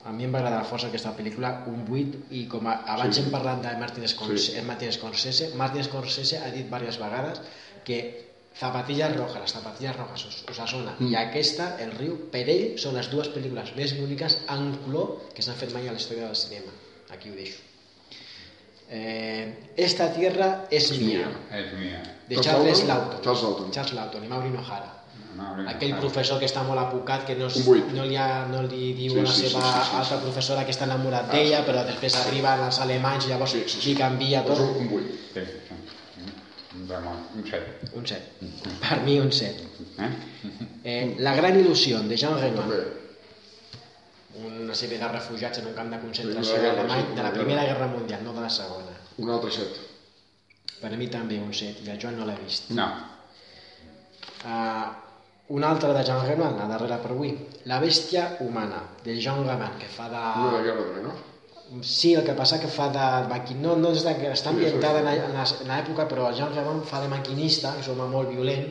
[SPEAKER 2] A mi em va agradar força aquesta pel·lícula, un 8, i com a, abans
[SPEAKER 1] Sí.
[SPEAKER 2] hem parlat de Martin Scorsese,
[SPEAKER 1] Sí.
[SPEAKER 2] sí. Martin Scorsese, Martin Scorsese ha dit diverses vegades que Zapatillas Rojas, les Zapatillas Rojas us, us sona, mm. i aquesta, El riu, per ell, són les dues pel·lícules més boniques en color que s'han fet mai a la història del cinema. Aquí ho deixo. Eh, Esta tierra es, mía,
[SPEAKER 3] És mia.
[SPEAKER 2] de
[SPEAKER 1] Charles Lawton?
[SPEAKER 2] Lawton.
[SPEAKER 1] Charles Lawton.
[SPEAKER 2] Charles Lawton i Maureen O'Hara.
[SPEAKER 3] No, no,
[SPEAKER 2] Aquell
[SPEAKER 3] no.
[SPEAKER 2] professor que està molt apucat, que no, es, no, li, ha, no li diu
[SPEAKER 1] Sí,
[SPEAKER 2] a la
[SPEAKER 1] sí, sí,
[SPEAKER 2] seva
[SPEAKER 1] sí, sí, sí.
[SPEAKER 2] altra professora que està enamorat d'ella, però després arriben els alemanys i llavors
[SPEAKER 1] Sí, sí, sí.
[SPEAKER 2] li canvia tot.
[SPEAKER 1] un, un 8.
[SPEAKER 3] Sí, sí. Un demoni, un set.
[SPEAKER 2] Un 7. Per mi un 7.
[SPEAKER 3] Eh?
[SPEAKER 2] Eh, la gran il·lusió de Jean Renoir, una sèrie de refugiats en un camp de concentració
[SPEAKER 1] guerra,
[SPEAKER 2] alemany
[SPEAKER 1] sí,
[SPEAKER 2] de la
[SPEAKER 1] primera
[SPEAKER 2] Guerra Mundial, no de la Segona.
[SPEAKER 1] Un altre 7.
[SPEAKER 2] Per a mi també un 7, i el Joan no l'ha vist.
[SPEAKER 3] No.
[SPEAKER 2] Uh, un altre de Jean Renoir, la darrera per avui. La bèstia humana, de Jean Gabin, que fa de...
[SPEAKER 1] Una de guerra també, no?
[SPEAKER 2] Sí, el que passa que fa de no, no és de... està ambientada en, la- la- l'època, però el Jean Gabin fa de maquinista, que és un home molt violent,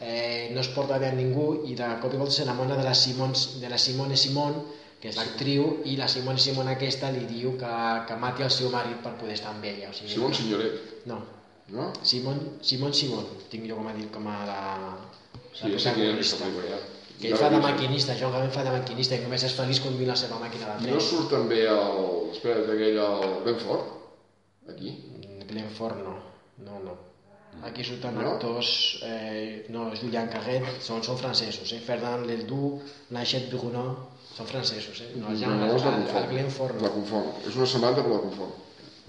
[SPEAKER 2] eh, no es porta bé amb ningú i de cop i volta s'enamora de la, Simons, de la Simone Simon, que és l'actriu, i la Simone Simon aquesta li diu que, que mati el seu marit per poder estar amb ella. O sigui,
[SPEAKER 1] Simon Signoret,
[SPEAKER 2] No,
[SPEAKER 1] no?
[SPEAKER 2] Simon, Simon Simon, tinc jo com a dir com a la,
[SPEAKER 1] Sí, ja sé que hi ha ja.
[SPEAKER 2] Que ell fa de maquinista, Joan Gavin fa de maquinista i només és feliç conduint la seva màquina de
[SPEAKER 1] No
[SPEAKER 2] tren.
[SPEAKER 1] surt també el... Espera, aquell, el Ben Fort? Aquí?
[SPEAKER 2] Glenfort no, no, no. Aquí surten
[SPEAKER 1] No?
[SPEAKER 2] actors, eh, no, Julian Carret, són, són francesos, eh? Ferdinand Ledoux, Nachette Bruno, són francesos, eh? No, Jean,
[SPEAKER 1] no,
[SPEAKER 2] el,
[SPEAKER 1] és la
[SPEAKER 2] el,
[SPEAKER 1] confon.
[SPEAKER 2] el Glenfort
[SPEAKER 1] La
[SPEAKER 2] no.
[SPEAKER 1] confon. És una setmana però la confon.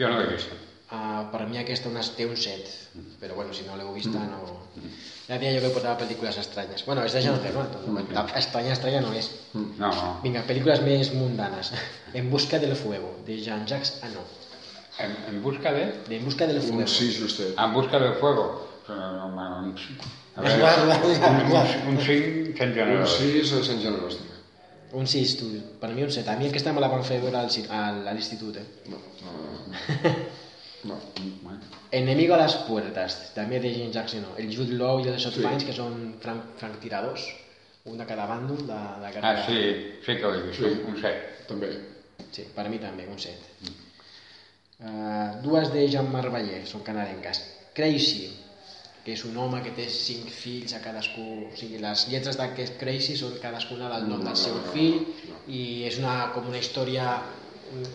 [SPEAKER 3] Jo no l'he vist.
[SPEAKER 2] Uh, per mi aquesta una, té un 7, però bueno, si no l'heu vista no... Ja deia jo que portava pel·lícules estranyes. Bueno, és de Jean Renoir, tot. estranya, estranya no és.
[SPEAKER 3] No, no.
[SPEAKER 2] Vinga, pel·lícules més mundanes. (laughs) En busca del fuego, de Jean-Jacques Anno.
[SPEAKER 3] En, en busca de...
[SPEAKER 2] De En busca del fuego.
[SPEAKER 1] Un 6 justet.
[SPEAKER 3] En busca del fuego. Eh, (laughs) home, un- A veure, un, un, un 5 sent
[SPEAKER 1] Un
[SPEAKER 3] generós.
[SPEAKER 1] 6 a Sant Generós.
[SPEAKER 2] Un 6, tu. Per mi un 7. A mi aquesta me la van fer veure al- a l'institut, eh?
[SPEAKER 1] No, no, no. (laughs) no.
[SPEAKER 3] Bueno,
[SPEAKER 2] Enemigo a las puertas, també de Jean-Jacques Anno. El Jude Law i els
[SPEAKER 1] Sí.
[SPEAKER 2] Otmans, que són franc, franctiradors, un de cada bàndol de, de
[SPEAKER 3] Ah,
[SPEAKER 2] guerra.
[SPEAKER 3] sí, sí que l'he vist,
[SPEAKER 1] Sí.
[SPEAKER 3] un 7.
[SPEAKER 1] També.
[SPEAKER 2] Sí, per mi també, un 7. Uh, dues de Jean-Marc Vallée, són canadenques. Crazy, que és un home que té cinc fills a cadascú... O sigui, les lletres d'aquest Crazy són cadascuna del nom del seu fill i és una, com una història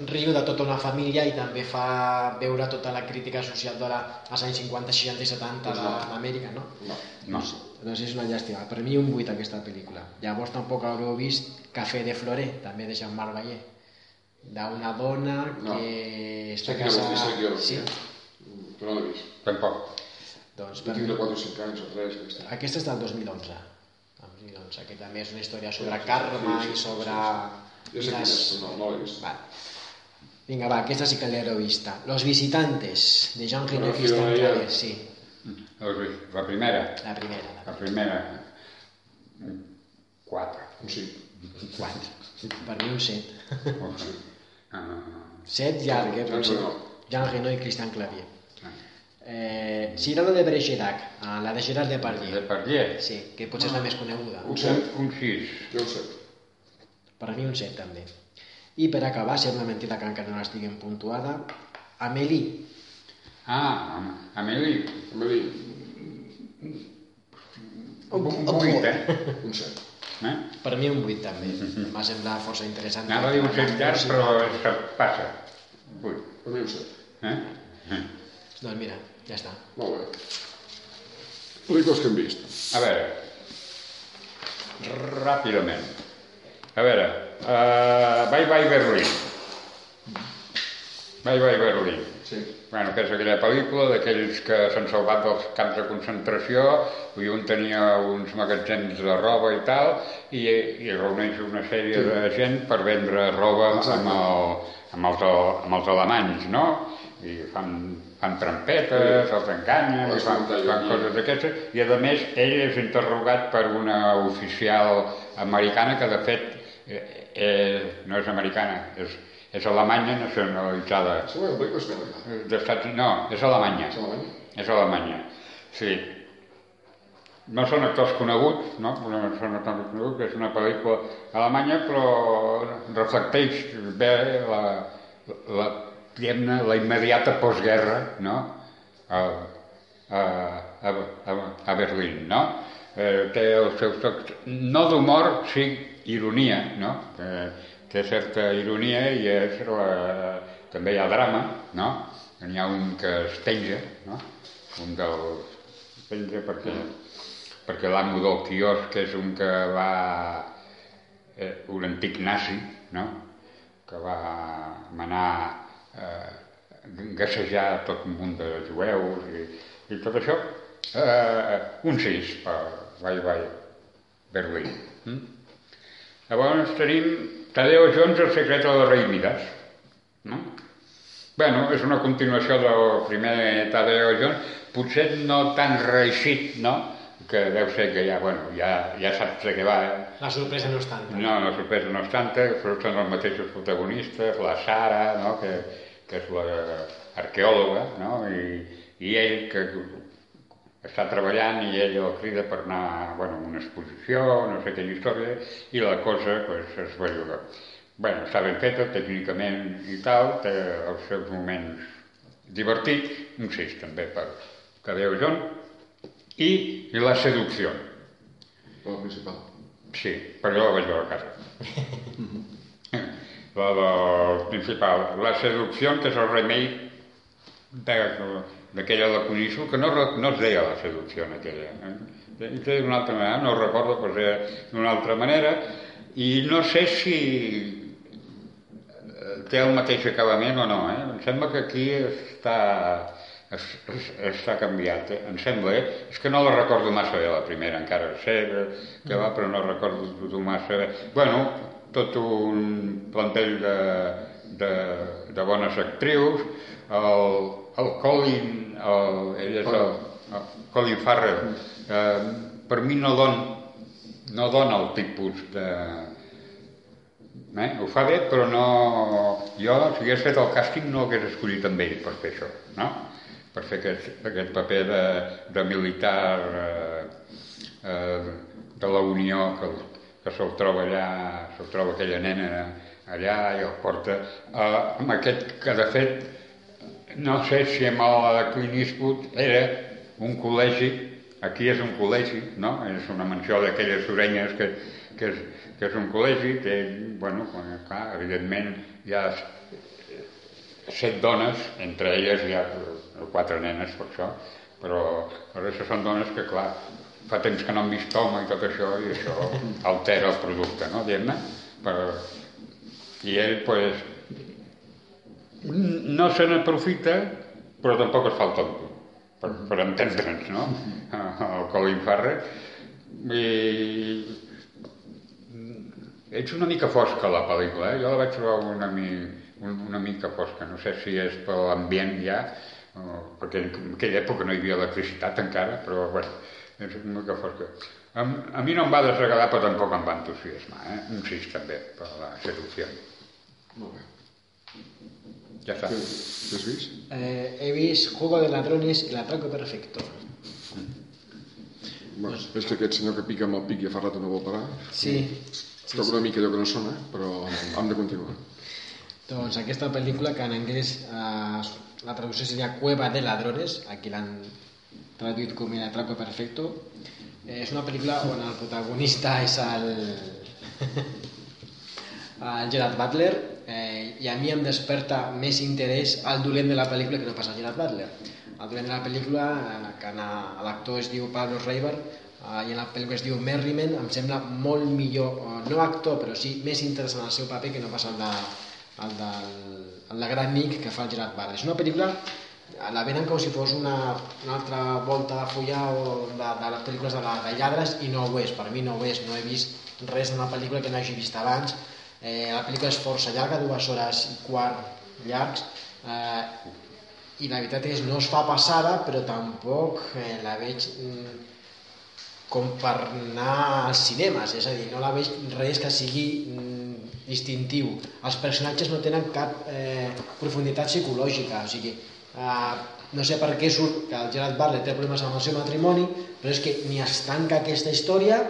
[SPEAKER 2] riu de tota una família i també fa veure tota la crítica social de la, als anys 50, 60 i 70 de- d'Amèrica, no?
[SPEAKER 1] No.
[SPEAKER 3] No.
[SPEAKER 2] Doncs és una llàstima. Per mi un 8 aquesta pel·lícula. Llavors tampoc haureu vist Café de Floré, també de Jean-Marc Vallée. D'una dona
[SPEAKER 1] No.
[SPEAKER 2] que està
[SPEAKER 1] que vist, que ja l'he
[SPEAKER 2] Sí.
[SPEAKER 1] vist. Però no l'he vist.
[SPEAKER 3] Tampoc.
[SPEAKER 2] Doncs per
[SPEAKER 1] tinc de 4 o 5 anys o 3. Aquesta.
[SPEAKER 2] Aquesta és del 2011. El 2011, que també és una història sobre karma
[SPEAKER 1] sí, sí,
[SPEAKER 2] i
[SPEAKER 1] sí,
[SPEAKER 2] sobre...
[SPEAKER 1] Ja sé és, però no, no l'he vist.
[SPEAKER 2] Va. Vinga, va, aquesta sí que l'he vista. Los visitantes, de Jean i Christian. Sí?
[SPEAKER 3] La primera.
[SPEAKER 2] la primera. La
[SPEAKER 3] La primera. 4.
[SPEAKER 1] Un 5.
[SPEAKER 2] Quatre. Per mi un 7.
[SPEAKER 3] No, no, no.
[SPEAKER 2] 7 llarg, eh?
[SPEAKER 1] Jean
[SPEAKER 2] potser.
[SPEAKER 1] Reno.
[SPEAKER 2] Jean Reno i Christian Clavier.
[SPEAKER 3] Ah.
[SPEAKER 2] Eh, Cyrano de Bergerac, ah, la de Gerard
[SPEAKER 3] De
[SPEAKER 2] Depardieu.
[SPEAKER 3] Pardier.
[SPEAKER 2] Sí, que potser és la més coneguda.
[SPEAKER 1] Un
[SPEAKER 3] Un,
[SPEAKER 1] 7.
[SPEAKER 3] un 6.
[SPEAKER 1] Jo un 7.
[SPEAKER 2] Per a mi un 7 també. I per acabar, sembla mentida que encara no l'estiguem puntuada, Amélie.
[SPEAKER 3] Ah, home, Amélie.
[SPEAKER 1] També
[SPEAKER 3] Un, un 8, eh?
[SPEAKER 1] un 7.
[SPEAKER 3] eh?
[SPEAKER 2] Per mi un 8 també. Em va semblar força interessant.
[SPEAKER 3] Anava a dir un 7 llarg, però se passa. 8.
[SPEAKER 1] Per mi un 7.
[SPEAKER 3] Eh? Eh.
[SPEAKER 2] Doncs mira, ja està.
[SPEAKER 1] Molt bé. Pel·lícules que hem vist.
[SPEAKER 3] A veure, ràpidament. A veure, uh, Bye Bye Berlin. Bye Bye Berlin.
[SPEAKER 1] Sí.
[SPEAKER 3] Bueno, que és aquella pel·lícula d'aquells que s'han salvat dels camps de concentració i un tenia uns magatzems de roba i tal i, i reuneix una sèrie de gent per vendre roba amb, el, amb, els, amb els alemanys, no? I fan, fan trampetes, els enganyen, i fan, fan coses d'aquestes i a més ell és interrogat per una oficial americana que de fet eh, eh, no és americana, és, és alemanya nacionalitzada
[SPEAKER 1] Sembla que pel·lícula és belga.
[SPEAKER 3] d'Estats No, és Alemanya.
[SPEAKER 1] És Alemanya?
[SPEAKER 3] És Alemanya. Sí. No són actors coneguts, no? No són actors coneguts, és una pel·lícula alemanya, però reflecteix bé la, la, diguem-ne, la immediata postguerra, no? A, a, a, a, a Berlín, no? Eh, té els seus tocs, no d'humor, sí ironia, no? Eh, té certa ironia i és la, també hi ha drama, no? N'hi ha un que es penja, no? Un dels... penja perquè, perquè l'amo del quiosc és un que va... Eh, un antic nazi, no? Que va manar eh, gassejar tot un munt de jueus i, i tot això. Eh, un sis per Vai Vai, Berlín. Mm? Llavors tenim Tadeo Jones, el secret de la rei Midas. No? Bueno, és una continuació del primer Tadeo Jones, potser no tan reeixit, no? que deu ser que ja, bueno, ja, ja saps de què va. Eh?
[SPEAKER 2] La sorpresa no és tanta.
[SPEAKER 3] No, la sorpresa no és tanta, però són els mateixos protagonistes, la Sara, no? que, que és l'arqueòloga, no? I, i ell que està treballant i ell el crida per anar bueno, a una exposició, no sé quina història, i la cosa pues, es belluga. bueno, està ben feta tècnicament i tal, té els seus moments divertits, un sis també per Cadeo John, i, i la seducció.
[SPEAKER 1] La principal.
[SPEAKER 3] Sí, però jo la vaig veure a casa. (laughs) la del principal. La seducció, que és el remei d'aquella de Cunisso, que no, no es deia la seducció en aquella. Eh? d'una altra manera, no recordo, però es deia d'una altra manera, i no sé si té el mateix acabament o no, eh? Em sembla que aquí està està canviat, eh? em sembla, eh? És que no la recordo massa bé, la primera, encara sé que va, però no recordo tot massa bé. Bueno, tot un plantell de, de, de bones actrius, el, el Colin, el, ell és el, el Colin Farrell, eh, per mi no don, no dona el tipus de, Eh? Ho fa bé, però no... Jo, si hagués fet el càsting, no hagués escollit amb ell per fer això, no? Per fer aquest, aquest paper de, de militar eh, eh, de la Unió que, que se'l troba allà, se'l troba aquella nena allà i el porta eh, amb aquest que de fet no sé si amb el Clint Eastwood era un col·legi, aquí és un col·legi, no? És una mansió d'aquelles orenyes que, que és, que és un col·legi, té, bueno, clar, evidentment hi ha set dones, entre elles hi ha quatre nenes per això, però la resta són dones que, clar, fa temps que no han vist home i tot això, i això altera el producte, no, diguem-ne? Però... I ell, pues, no se n'aprofita, però tampoc es fa el tonto, per, per entendre'ns, no? El Colin Farrell. I Ets una mica fosca la pel·lícula, eh? jo la vaig trobar una, mi, una mica fosca, no sé si és per l'ambient ja, o, perquè en aquella època no hi havia electricitat encara, però bueno, és una mica fosca. A, a mi no em va desagradar, però tampoc em va entusiasmar, eh? un sis també, per la seducció.
[SPEAKER 1] Molt bé.
[SPEAKER 3] Ja està.
[SPEAKER 1] Què, què has vist?
[SPEAKER 2] Eh, he vist Juego de Ladrones i l'Atraco Perfecto.
[SPEAKER 1] Bueno, és que aquest senyor que pica amb el pic fa rato no vol parar.
[SPEAKER 2] Sí,
[SPEAKER 1] Sí, Toca una mica allò que no sona, però hem de continuar.
[SPEAKER 2] doncs aquesta pel·lícula que en anglès eh, la traducció seria Cueva de Ladrones, aquí l'han traduït com El Atraco Perfecto. Eh, és una pel·lícula on el protagonista és el, (laughs) el Gerard Butler eh, i a mi em desperta més interès al dolent de la pel·lícula que no pas al Gerard Butler. El dolent de la pel·lícula, eh, que l'actor es diu Pablo Reiber, uh, i en la pel·lícula es diu Merriman, em sembla molt millor, uh, no actor, però sí més interessant el seu paper que no pas el de, el del, el de Gran Nick que fa el Gerard Butler. És una pel·lícula la venen com si fos una, una altra volta de follar o de, de les pel·lícules de, la, de lladres i no ho és, per mi no ho és, no he vist res d'una pel·lícula que no hagi vist abans eh, és força llarga, dues hores i quart llargs eh, i la veritat és no es fa passada però tampoc eh, la veig mm, com per anar als cinemes, és a dir, no la veig res que sigui mm, distintiu. Els personatges no tenen cap eh, profunditat psicològica, o sigui, eh, no sé per què surt que el Gerard Butler té problemes amb el seu matrimoni, però és que ni es tanca aquesta història,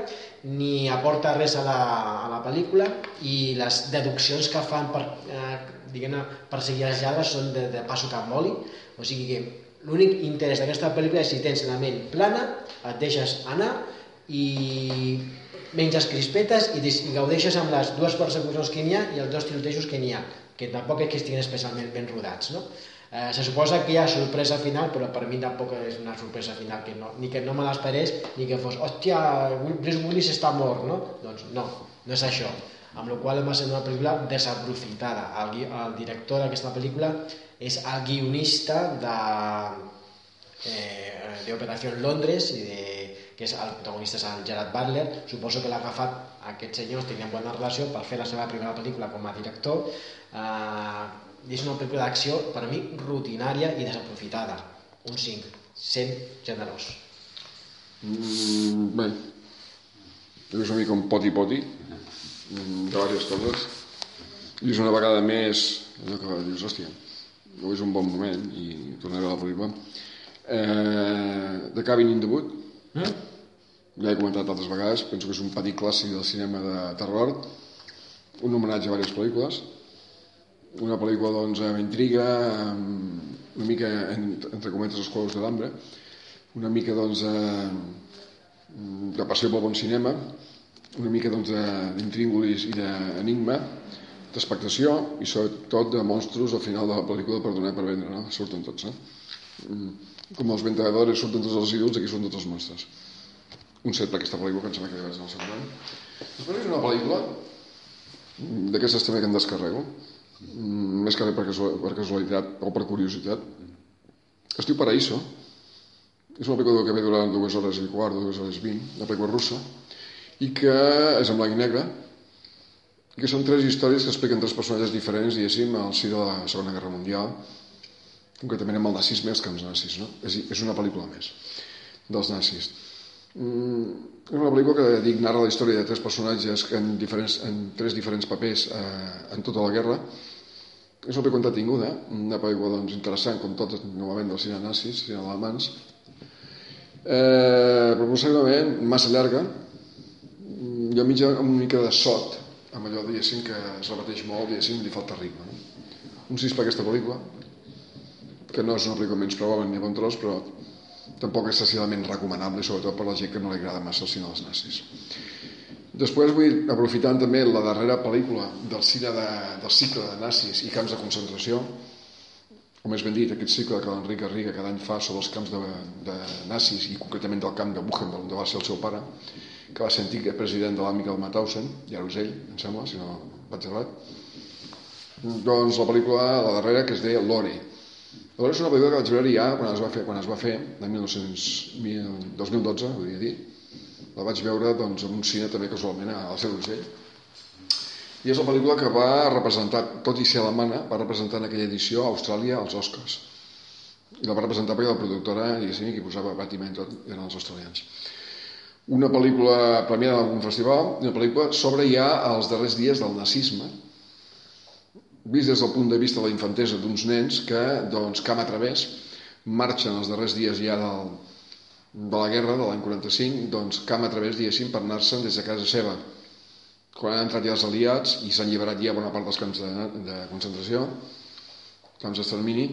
[SPEAKER 2] ni aporta res a la, a la pel·lícula, i les deduccions que fan per, eh, diguem per seguir els lladres són de, de passo cap moli, o sigui que l'únic interès d'aquesta pel·lícula és si tens la ment plana, et deixes anar i menges crispetes i, i gaudeixes amb les dues persecucions que n'hi ha i els dos tirotejos que n'hi ha, que tampoc és que estiguin especialment ben rodats. No? Eh, se suposa que hi ha sorpresa final, però per mi tampoc és una sorpresa final, que no, ni que no me l'esperés, ni que fos, hòstia, Bruce Willis està mort, no? Doncs no, no és això. Amb la qual va ser una pel·lícula desaprofitada. El, el director d'aquesta pel·lícula és el guionista de eh, d'Operació Londres i de, que és el protagonista és el Gerard Butler suposo que l'ha agafat aquests senyors tenien bona relació per fer la seva primera pel·lícula com a director eh, és una pel·lícula d'acció per a mi rutinària i desaprofitada. Un 5, sent generós.
[SPEAKER 1] Mm, bé. És una mica un poti-poti mm, de diverses coses. I és una vegada més allò que dius, hòstia, no és un bon moment i tornaré a la pel·lícula. Eh, The Cabin in the Wood. Eh? ja he comentat altres vegades penso que és un petit clàssic del cinema de terror un homenatge a diverses pel·lícules una pel·lícula doncs amb intriga amb una mica entre cometes els quadros de l'ambre una mica doncs de passió pel bon cinema una mica doncs d'intríngulis i d'enigma d'expectació i sobretot de monstros al final de la pel·lícula per donar per vendre, no? surten tots eh? com els ventadores surten tots els ídols, aquí són tots els monstres. Un set per aquesta pel·lícula, que em sembla que ja vaig anar al segon. Després és una pel·lícula d'aquestes també que em descarrego, més que per, per casualitat o per curiositat. Es diu Paraíso. És una pel·lícula que ve durant dues hores i quart, dues hores i vint, una pel·lícula russa, i que és en blanc i negre, i que són tres històries que expliquen tres personatges diferents, diguéssim, al si de la Segona Guerra Mundial, concretament amb el nazisme els camps nazis, no? És, és una pel·lícula més dels nazis. Mm, és una pel·lícula que dic narra la història de tres personatges en, diferents, en tres diferents papers eh, en tota la guerra. És una pel·lícula entretinguda, una pel·lícula doncs, interessant, com tot novament dels cine nazis, cine alemans, eh, però possiblement massa llarga, a mitja una mica de sot, amb allò, diguéssim, que es repeteix molt, diguéssim, li falta ritme. No? Un sis per aquesta pel·lícula, que no és una pel·lícula menys probable ni bon tros, però tampoc és excessivament recomanable, sobretot per la gent que no li agrada massa el cine dels nazis. Després vull, aprofitant també la darrera pel·lícula del cine de, del cicle de nazis i camps de concentració, o més ben dit, aquest cicle que l'Enric Garriga cada any fa sobre els camps de, de nazis i concretament del camp de Buchenwald, on va ser el seu pare, que va ser antic president de l'àmica del Mauthausen, i ara és ell, em sembla, si no vaig errat. Doncs la pel·lícula, la darrera, que es deia Lore, Llavors és una pel·lícula que vaig veure ja quan es va fer, quan es va fer l'any 2012, volia dir. La vaig veure doncs, en un cine també casualment a la Seu d'Urgell. I és la pel·lícula que va representar, tot i ser alemana, va representar en aquella edició a Austràlia els Oscars. I la va representar perquè la productora, diguéssim, qui posava Batman tot, eren els australians. Una pel·lícula premiada en algun festival, una pel·lícula sobre ja els darrers dies del nazisme, vist des del punt de vista de la infantesa d'uns nens que, doncs, camp a través, marxen els darrers dies ja del, de la guerra de l'any 45, doncs camp a través, diguéssim, per anar-se'n des de casa seva. Quan han entrat ja els aliats i s'han alliberat ja bona part dels camps de, de concentració, camps d'extermini,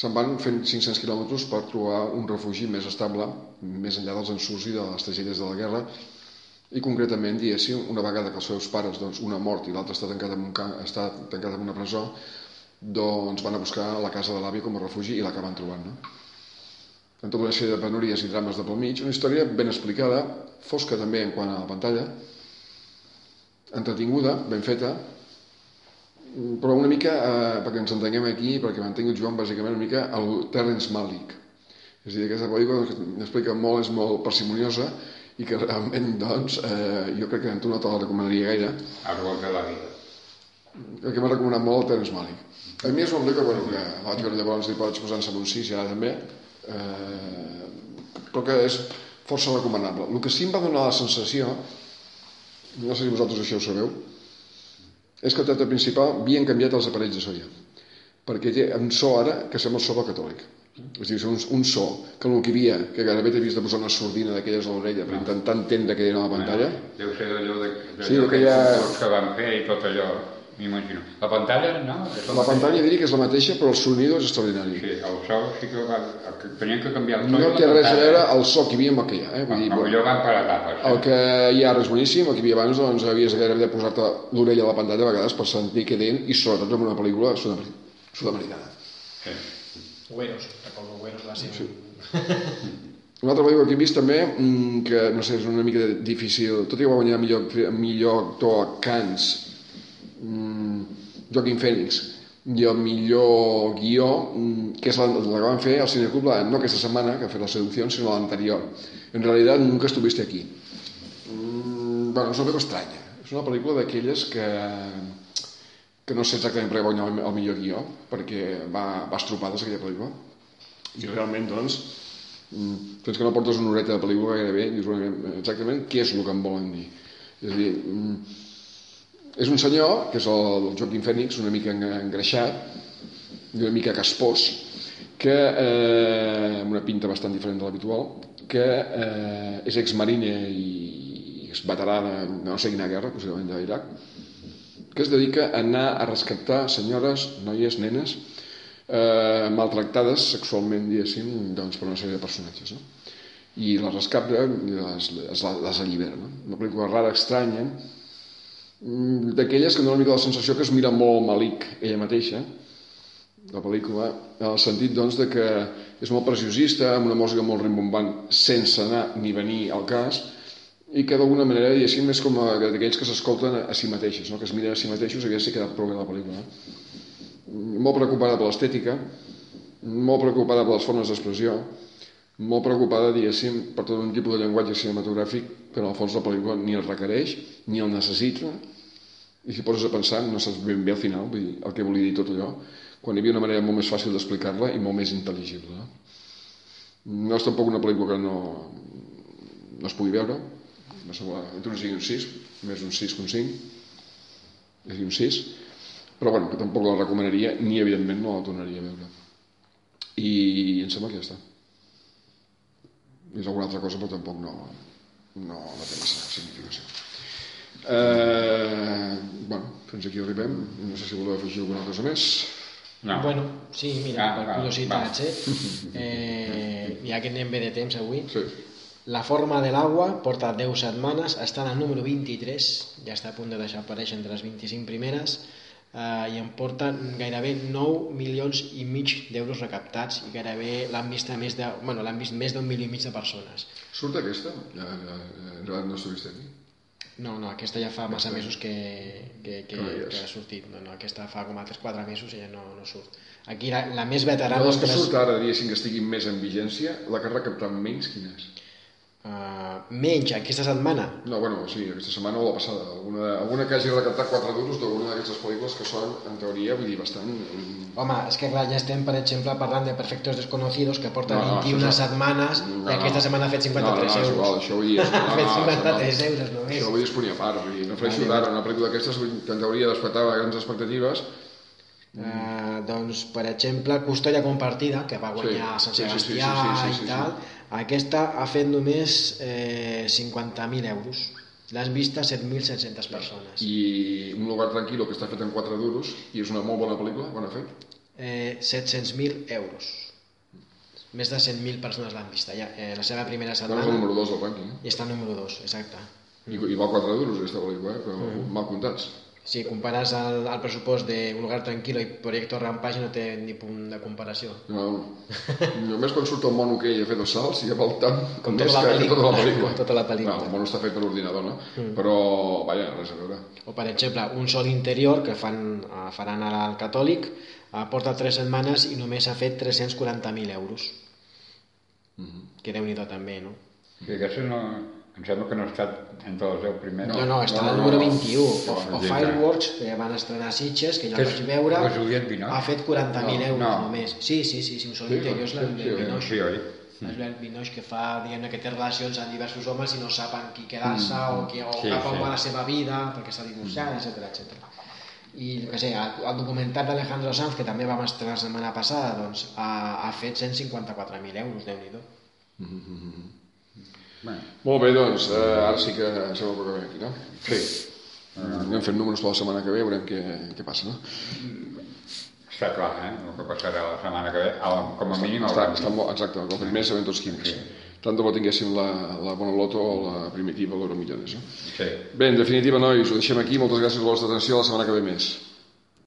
[SPEAKER 1] se'n van fent 500 quilòmetres per trobar un refugi més estable, més enllà dels ensurts i de les tragèdies de la guerra, i concretament, diguéssim, una vegada que els seus pares, doncs, una mort i l'altre està tancat en, un, està tancat en una presó, doncs van a buscar la casa de l'avi com a refugi i l'acaben trobant. No? En tota una sèrie de penúries i drames de pel mig, una història ben explicada, fosca també en quant a la pantalla, entretinguda, ben feta, però una mica, eh, perquè ens entenguem aquí, perquè m'entengui el Joan, bàsicament una mica el Terrence Malick. És a dir, aquesta pel·lícula m'explica molt, és molt parsimoniosa, i que realment, doncs, eh, jo crec que tu no te la recomanaria gaire.
[SPEAKER 3] Árbol de la vida.
[SPEAKER 1] El que m'ha recomanat molt el Terence Malick. A mi és un pel·lícula bueno, que vaig veure llavors i pots posar-se amb un 6 ja també, eh, però que és força recomanable. El que sí em va donar la sensació, no sé si vosaltres això ho sabeu, és que el teatre principal havien canviat els aparells de so ja, perquè té un so ara que sembla el so del catòlic és dir, un, un so que el que hi havia, que gairebé t'havies de posar una sordina d'aquelles a l'orella per intentar entendre què era la pantalla.
[SPEAKER 3] Deu ser d'allò de, de
[SPEAKER 1] sí, que, ha...
[SPEAKER 3] que van fer i tot allò, m'imagino. La pantalla, no?
[SPEAKER 1] És la, la pantalla diria que és la mateixa, però el sonido és extraordinari.
[SPEAKER 3] Sí, el so sí que va, tenien que canviar el
[SPEAKER 1] so. No té res a veure el so que hi havia amb el que hi ha. Eh?
[SPEAKER 3] Vull dir, allò van per etapes.
[SPEAKER 1] El que hi ha és boníssim, el que hi havia abans doncs havies gairebé de posar-te l'orella a la pantalla a vegades per sentir què deien i sobretot en una pel·lícula sud-americana.
[SPEAKER 3] Sí.
[SPEAKER 2] Güeros, recordo Güeros va ser...
[SPEAKER 1] Sí. Una altra pel·lícula que he vist també, mm, que no sé, és una mica difícil, tot i que va guanyar millor, millor actor a Cannes, mm, Joaquin Phoenix, i el millor guió, mm, que és la, la que van fer al Cineclub, la- no aquesta setmana, que ha fet la seducció, sinó l'anterior. En realitat, nunca estuviste aquí. Mm, bueno, és una pel·lícula estranya. És una pel·lícula d'aquelles que que no sé exactament per què guanyar el, millor guió, perquè va, va estropades aquella pel·lícula. I realment, doncs, mm, fins que no portes una horeta de pel·lícula gairebé, dius exactament què és el que em volen dir. És a dir, mm, és un senyor, que és el, el Joaquim Fènix, una mica en- engreixat, i una mica caspós, que, eh, amb una pinta bastant diferent de l'habitual, que eh, és exmarine i és veterà de no sé quina guerra, possiblement d'Iraq, que es dedica a anar a rescatar senyores, noies, nenes, eh, maltractades sexualment, diguéssim, doncs, per una sèrie de personatges. No? I les rescata i les, les, les allibera. No? Una pel·lícula rara, estranya, d'aquelles que dona una mica la sensació que es mira molt malic ella mateixa, la pel·lícula, en el sentit doncs, de que és molt preciosista, amb una música molt rimbombant, sense anar ni venir al cas, i que d'alguna manera, diguéssim, és com a- d'aquells que s'escolten a, si mateixos, no? que es miren a si mateixos, havia si quedat prou bé la pel·lícula. No? Molt preocupada per l'estètica, molt preocupada per les formes d'expressió, molt preocupada, diguéssim, per tot un tipus de llenguatge cinematogràfic que en el fons la pel·lícula ni el requereix, ni el necessita, i si poses a pensar no saps ben bé al final vull dir, el que volia dir tot allò, quan hi havia una manera molt més fàcil d'explicar-la i molt més intel·ligible. No? és tampoc una pel·lícula que no, no es pugui veure, no sé, entre un 5 i un 6, més un 6,5, és a dir, un 6, però bueno, que tampoc la recomanaria, ni evidentment no la tornaria a veure. I em sembla que ja està. És alguna altra cosa, però tampoc no, no, no té massa significació. Eh, bueno, fins aquí arribem. No sé si voleu afegir alguna cosa més.
[SPEAKER 3] No.
[SPEAKER 2] Bueno, sí, mira,
[SPEAKER 3] Ah,
[SPEAKER 2] per curiositats, eh? eh? Ja que anem bé de temps avui,
[SPEAKER 1] Sí.
[SPEAKER 2] La forma de l'aigua porta 10 setmanes, està en el número 23, ja està a punt de deixar aparèixer entre les 25 primeres, eh, i em porta gairebé 9 milions i mig d'euros recaptats i gairebé l'han vist més de, bueno, l'han vist més d'un milió i mig de persones.
[SPEAKER 1] Surt aquesta? Ja, ja, ja, no s'ha vist aquí.
[SPEAKER 2] No, no, aquesta ja fa massa mesos que, que, que,
[SPEAKER 1] Que no és.
[SPEAKER 2] que ha sortit. No, no, aquesta fa com a 3-4 mesos i ja no, no surt. Aquí la, la més veterana...
[SPEAKER 1] De les que surt ara, diguéssim, que estiguin més en vigència, la que ha recaptat menys, quina és?
[SPEAKER 2] Uh, menys aquesta setmana.
[SPEAKER 1] No, bueno, sí, aquesta setmana o la passada. Alguna, alguna que hagi recaptat 4 duros d'alguna d'aquestes pel·lícules que són, en teoria, vull dir, bastant...
[SPEAKER 2] Home, és que clar, ja estem, per exemple, parlant de Perfectos Desconocidos, que porta
[SPEAKER 1] No, no,
[SPEAKER 2] 21
[SPEAKER 1] això és-
[SPEAKER 2] setmanes,
[SPEAKER 1] No,
[SPEAKER 2] i aquesta
[SPEAKER 1] no.
[SPEAKER 2] setmana ha fet
[SPEAKER 1] no,
[SPEAKER 2] 53
[SPEAKER 1] no, no, és igual,
[SPEAKER 2] euros.
[SPEAKER 1] això vull dir... (laughs)
[SPEAKER 2] Ha
[SPEAKER 1] no,
[SPEAKER 2] fet
[SPEAKER 1] no,
[SPEAKER 2] 53
[SPEAKER 1] això no.
[SPEAKER 2] euros només.
[SPEAKER 1] Això vull dir és punt i a part, vull dir, no
[SPEAKER 2] Vale,
[SPEAKER 1] d'ara, una pel·lícula d'aquestes que en teoria despertava grans expectatives,
[SPEAKER 2] Uh, doncs, per exemple, Custòdia Compartida, que va guanyar
[SPEAKER 1] Sí,
[SPEAKER 2] Sant
[SPEAKER 1] sí, sí, sí,
[SPEAKER 2] Sebastià
[SPEAKER 1] sí, sí, sí,
[SPEAKER 2] i
[SPEAKER 1] sí,
[SPEAKER 2] tal, aquesta ha fet només eh, 50.000 euros. L'has vista 7.700 persones.
[SPEAKER 1] i Un lugar tranquil que està fet en 4 duros, i és una molt bona pel·lícula, bona fet.
[SPEAKER 2] Eh, 700.000 euros. Més de 100.000 persones l'han vista ja. Eh, la seva primera
[SPEAKER 1] Bueno, és el
[SPEAKER 2] setmana
[SPEAKER 1] número 2 del rànquing.
[SPEAKER 2] i està número 2, exacte.
[SPEAKER 1] I, i val 4 duros aquesta pel·lícula, eh? però
[SPEAKER 2] Mm.
[SPEAKER 1] mal comptats.
[SPEAKER 2] Si compares el, el pressupost d'un lugar tranquil i Proyecto Rampage no té ni punt de comparació.
[SPEAKER 1] No, només quan surt el mono que ell a fer dos salts ja val tant
[SPEAKER 2] Com
[SPEAKER 1] més
[SPEAKER 2] tota la
[SPEAKER 1] que tota la
[SPEAKER 2] pel·lícula. Tota la pel·lícula.
[SPEAKER 1] No, el mono està fet per ordinador, no? Però, vaja, res a veure.
[SPEAKER 2] O, per exemple, un sol interior que fan, eh, faran ara al catòlic eh, porta 3 setmanes i només ha fet 340.000 euros. Que déu nhi també, no?
[SPEAKER 3] Sí, aquesta no... Em sembla que no ha estat entre els 10 primers.
[SPEAKER 2] No, no, està
[SPEAKER 1] no, no,
[SPEAKER 2] número
[SPEAKER 1] no.
[SPEAKER 2] 21. O,
[SPEAKER 3] No,
[SPEAKER 2] o
[SPEAKER 3] sí,
[SPEAKER 2] Fireworks, que van estrenar a Sitges, que jo
[SPEAKER 3] Que
[SPEAKER 2] el vaig veure,
[SPEAKER 3] Binoche?
[SPEAKER 2] ha fet 40.000
[SPEAKER 3] No,
[SPEAKER 2] euros
[SPEAKER 3] no.
[SPEAKER 2] només. Sí, sí, sí, sí, un sol
[SPEAKER 1] Sí,
[SPEAKER 2] interior és la
[SPEAKER 1] sí,
[SPEAKER 2] Binoche.
[SPEAKER 3] Sí, oi?
[SPEAKER 2] És el Binoche que fa, diguem que té relacions amb diversos homes i no sap amb qui quedar-se o, qui, o
[SPEAKER 3] Sí,
[SPEAKER 2] cap on
[SPEAKER 3] sí.
[SPEAKER 2] va la seva vida perquè s'ha divorciat, etc etc. I jo què sé, el, el documental d'Alejandro Sanz, que també vam estrenar la setmana passada, doncs ha, ha fet 154.000 euros, déu nhi
[SPEAKER 3] Bueno,
[SPEAKER 1] Molt bé, doncs, eh, ara sí que em sembla que aquí, no?
[SPEAKER 3] sí,
[SPEAKER 1] Anem fent números per la setmana que ve, veurem què, què passa, no?
[SPEAKER 3] està clar, eh? El que passarà la setmana que ve, com a mínim...
[SPEAKER 1] Està,
[SPEAKER 3] el-
[SPEAKER 1] està molt, exacte, el primer sabem tots quins. Tant de bo tinguéssim la, la bona loto o la primitiva, l'euro millones, no?
[SPEAKER 3] Sí.
[SPEAKER 1] Bé, en definitiva, nois, ho deixem aquí. Moltes gràcies per la vostra atenció. La setmana que ve més.